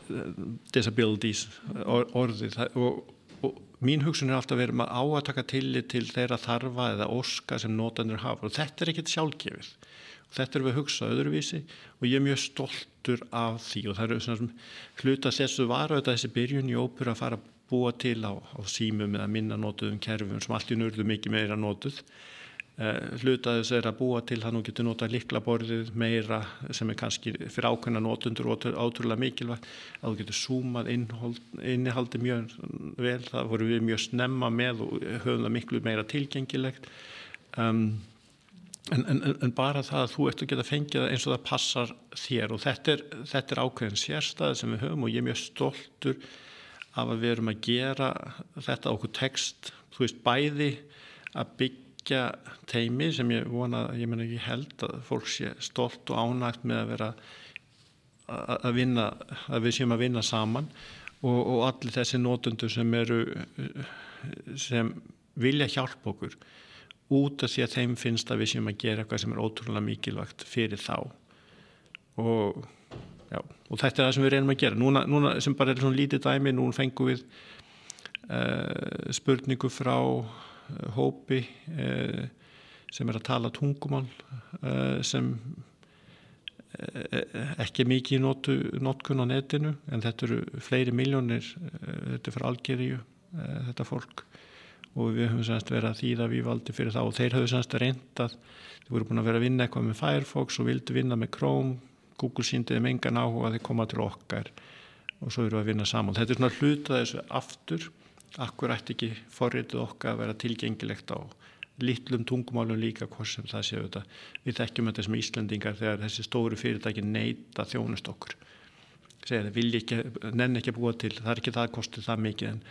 S2: disabilities orðið og, og mín hugsun er alltaf að á að taka tillit til þeirra þarfa eða orska sem nótanir hafa. Og þetta er ekkert sjálfgefið. Þetta er við að hugsa öðruvísi og ég er mjög stoltur af því. Og það eru svona hluta þessu var auðvitað þessi byrjun í ópur að fara að búa til á, á símum eða minna nótuðum kerfum sem allt í nörðu mikið meira nótuð Eh, hlutaðis er að búa til það nú getur nota likla borðið meira sem er kannski fyrir ákveðna notundur og átrúlega mikilvægt. Að þú getur súmað innihaldi mjög vel, það voru við mjög snemma með og höfum það miklu meira tilgengilegt. Um, en, en, en bara það að þú ert að geta fengið eins og það passar þér. Og þetta er, þetta er ákveðin sérstæði sem við höfum og ég er mjög stoltur af að við erum að gera þetta okkur text, þú veist bæði að byggja byggja teimi sem ég vona, ég menna ekki held að fólk sé stolt og ánægt með að vera að vinna, að við séum að vinna saman. Og, og allir þessi nótundur sem eru sem vilja hjálpa okkur út af því að þeim finnst að við séum að gera eitthvað sem er ótrúlega mikilvægt fyrir þá. Og, já, og þetta er það sem við reynum að gera. Núna, núna sem bara er svona lítið dæmi núna fengum við uh, spurningu frá hópi eh, sem er að tala tungumál eh, sem ekki mikið notu, notkun á netinu en þetta eru fleiri miljónir þetta er fyrir Algeríu þetta fólk. Og við höfum semst verið að þýða við valdi fyrir það og þeir höfum semst reyndað þeir voru búin að vera að vinna eitthvað með Firefox og vildu vinna með Chrome. Google síndiði með engan áhuga að þeir koma til okkar og svo eru við að vinna saman. Þetta er svona hluta þessu aftur akkur ætti ekki forritið okkar að vera tilgengilegt á litlum tungumálum líka hvort sem það séu þetta. Við þekkjum þetta sem Íslandingar þegar þessi stóru fyrirtæki neyta þjónust okkur. Segja það ekki, nenn ekki að búa til það er ekki það að kosti það mikið. En,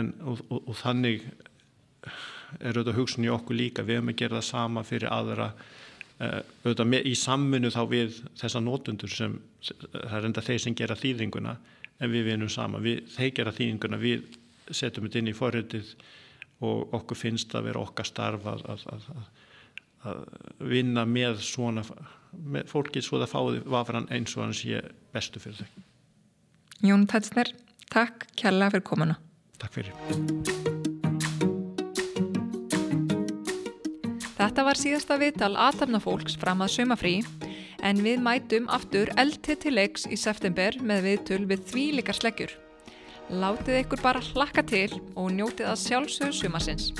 S2: en og, og, og þannig er auðvitað hugsun í okkur líka. Við hefum að gera það sama fyrir aðra. Uh, auðvitað með, í samminu þá við þessa nótundur sem það er enda þeir sem gera þýðinguna en við vinum sama, við, þeir gera þýðinguna við setjum þetta inn í forröndið og okkur finnst að vera okkar starf að, að, að, að vinna með svona með fólki svo það fáði vafran eins og hann sé bestu fyrir þau.
S1: Jón Tætsner, takk kærlega fyrir komuna.
S2: Takk fyrir.
S1: Þetta var síðasta viðtal aðtapnafólks fram að sömafrí en við mætum aftur eldtið til leiks í september með viðtul við því líkar sleggjur. Látið ykkur bara hlakka til og njótið að sjálfsögðu sumasins.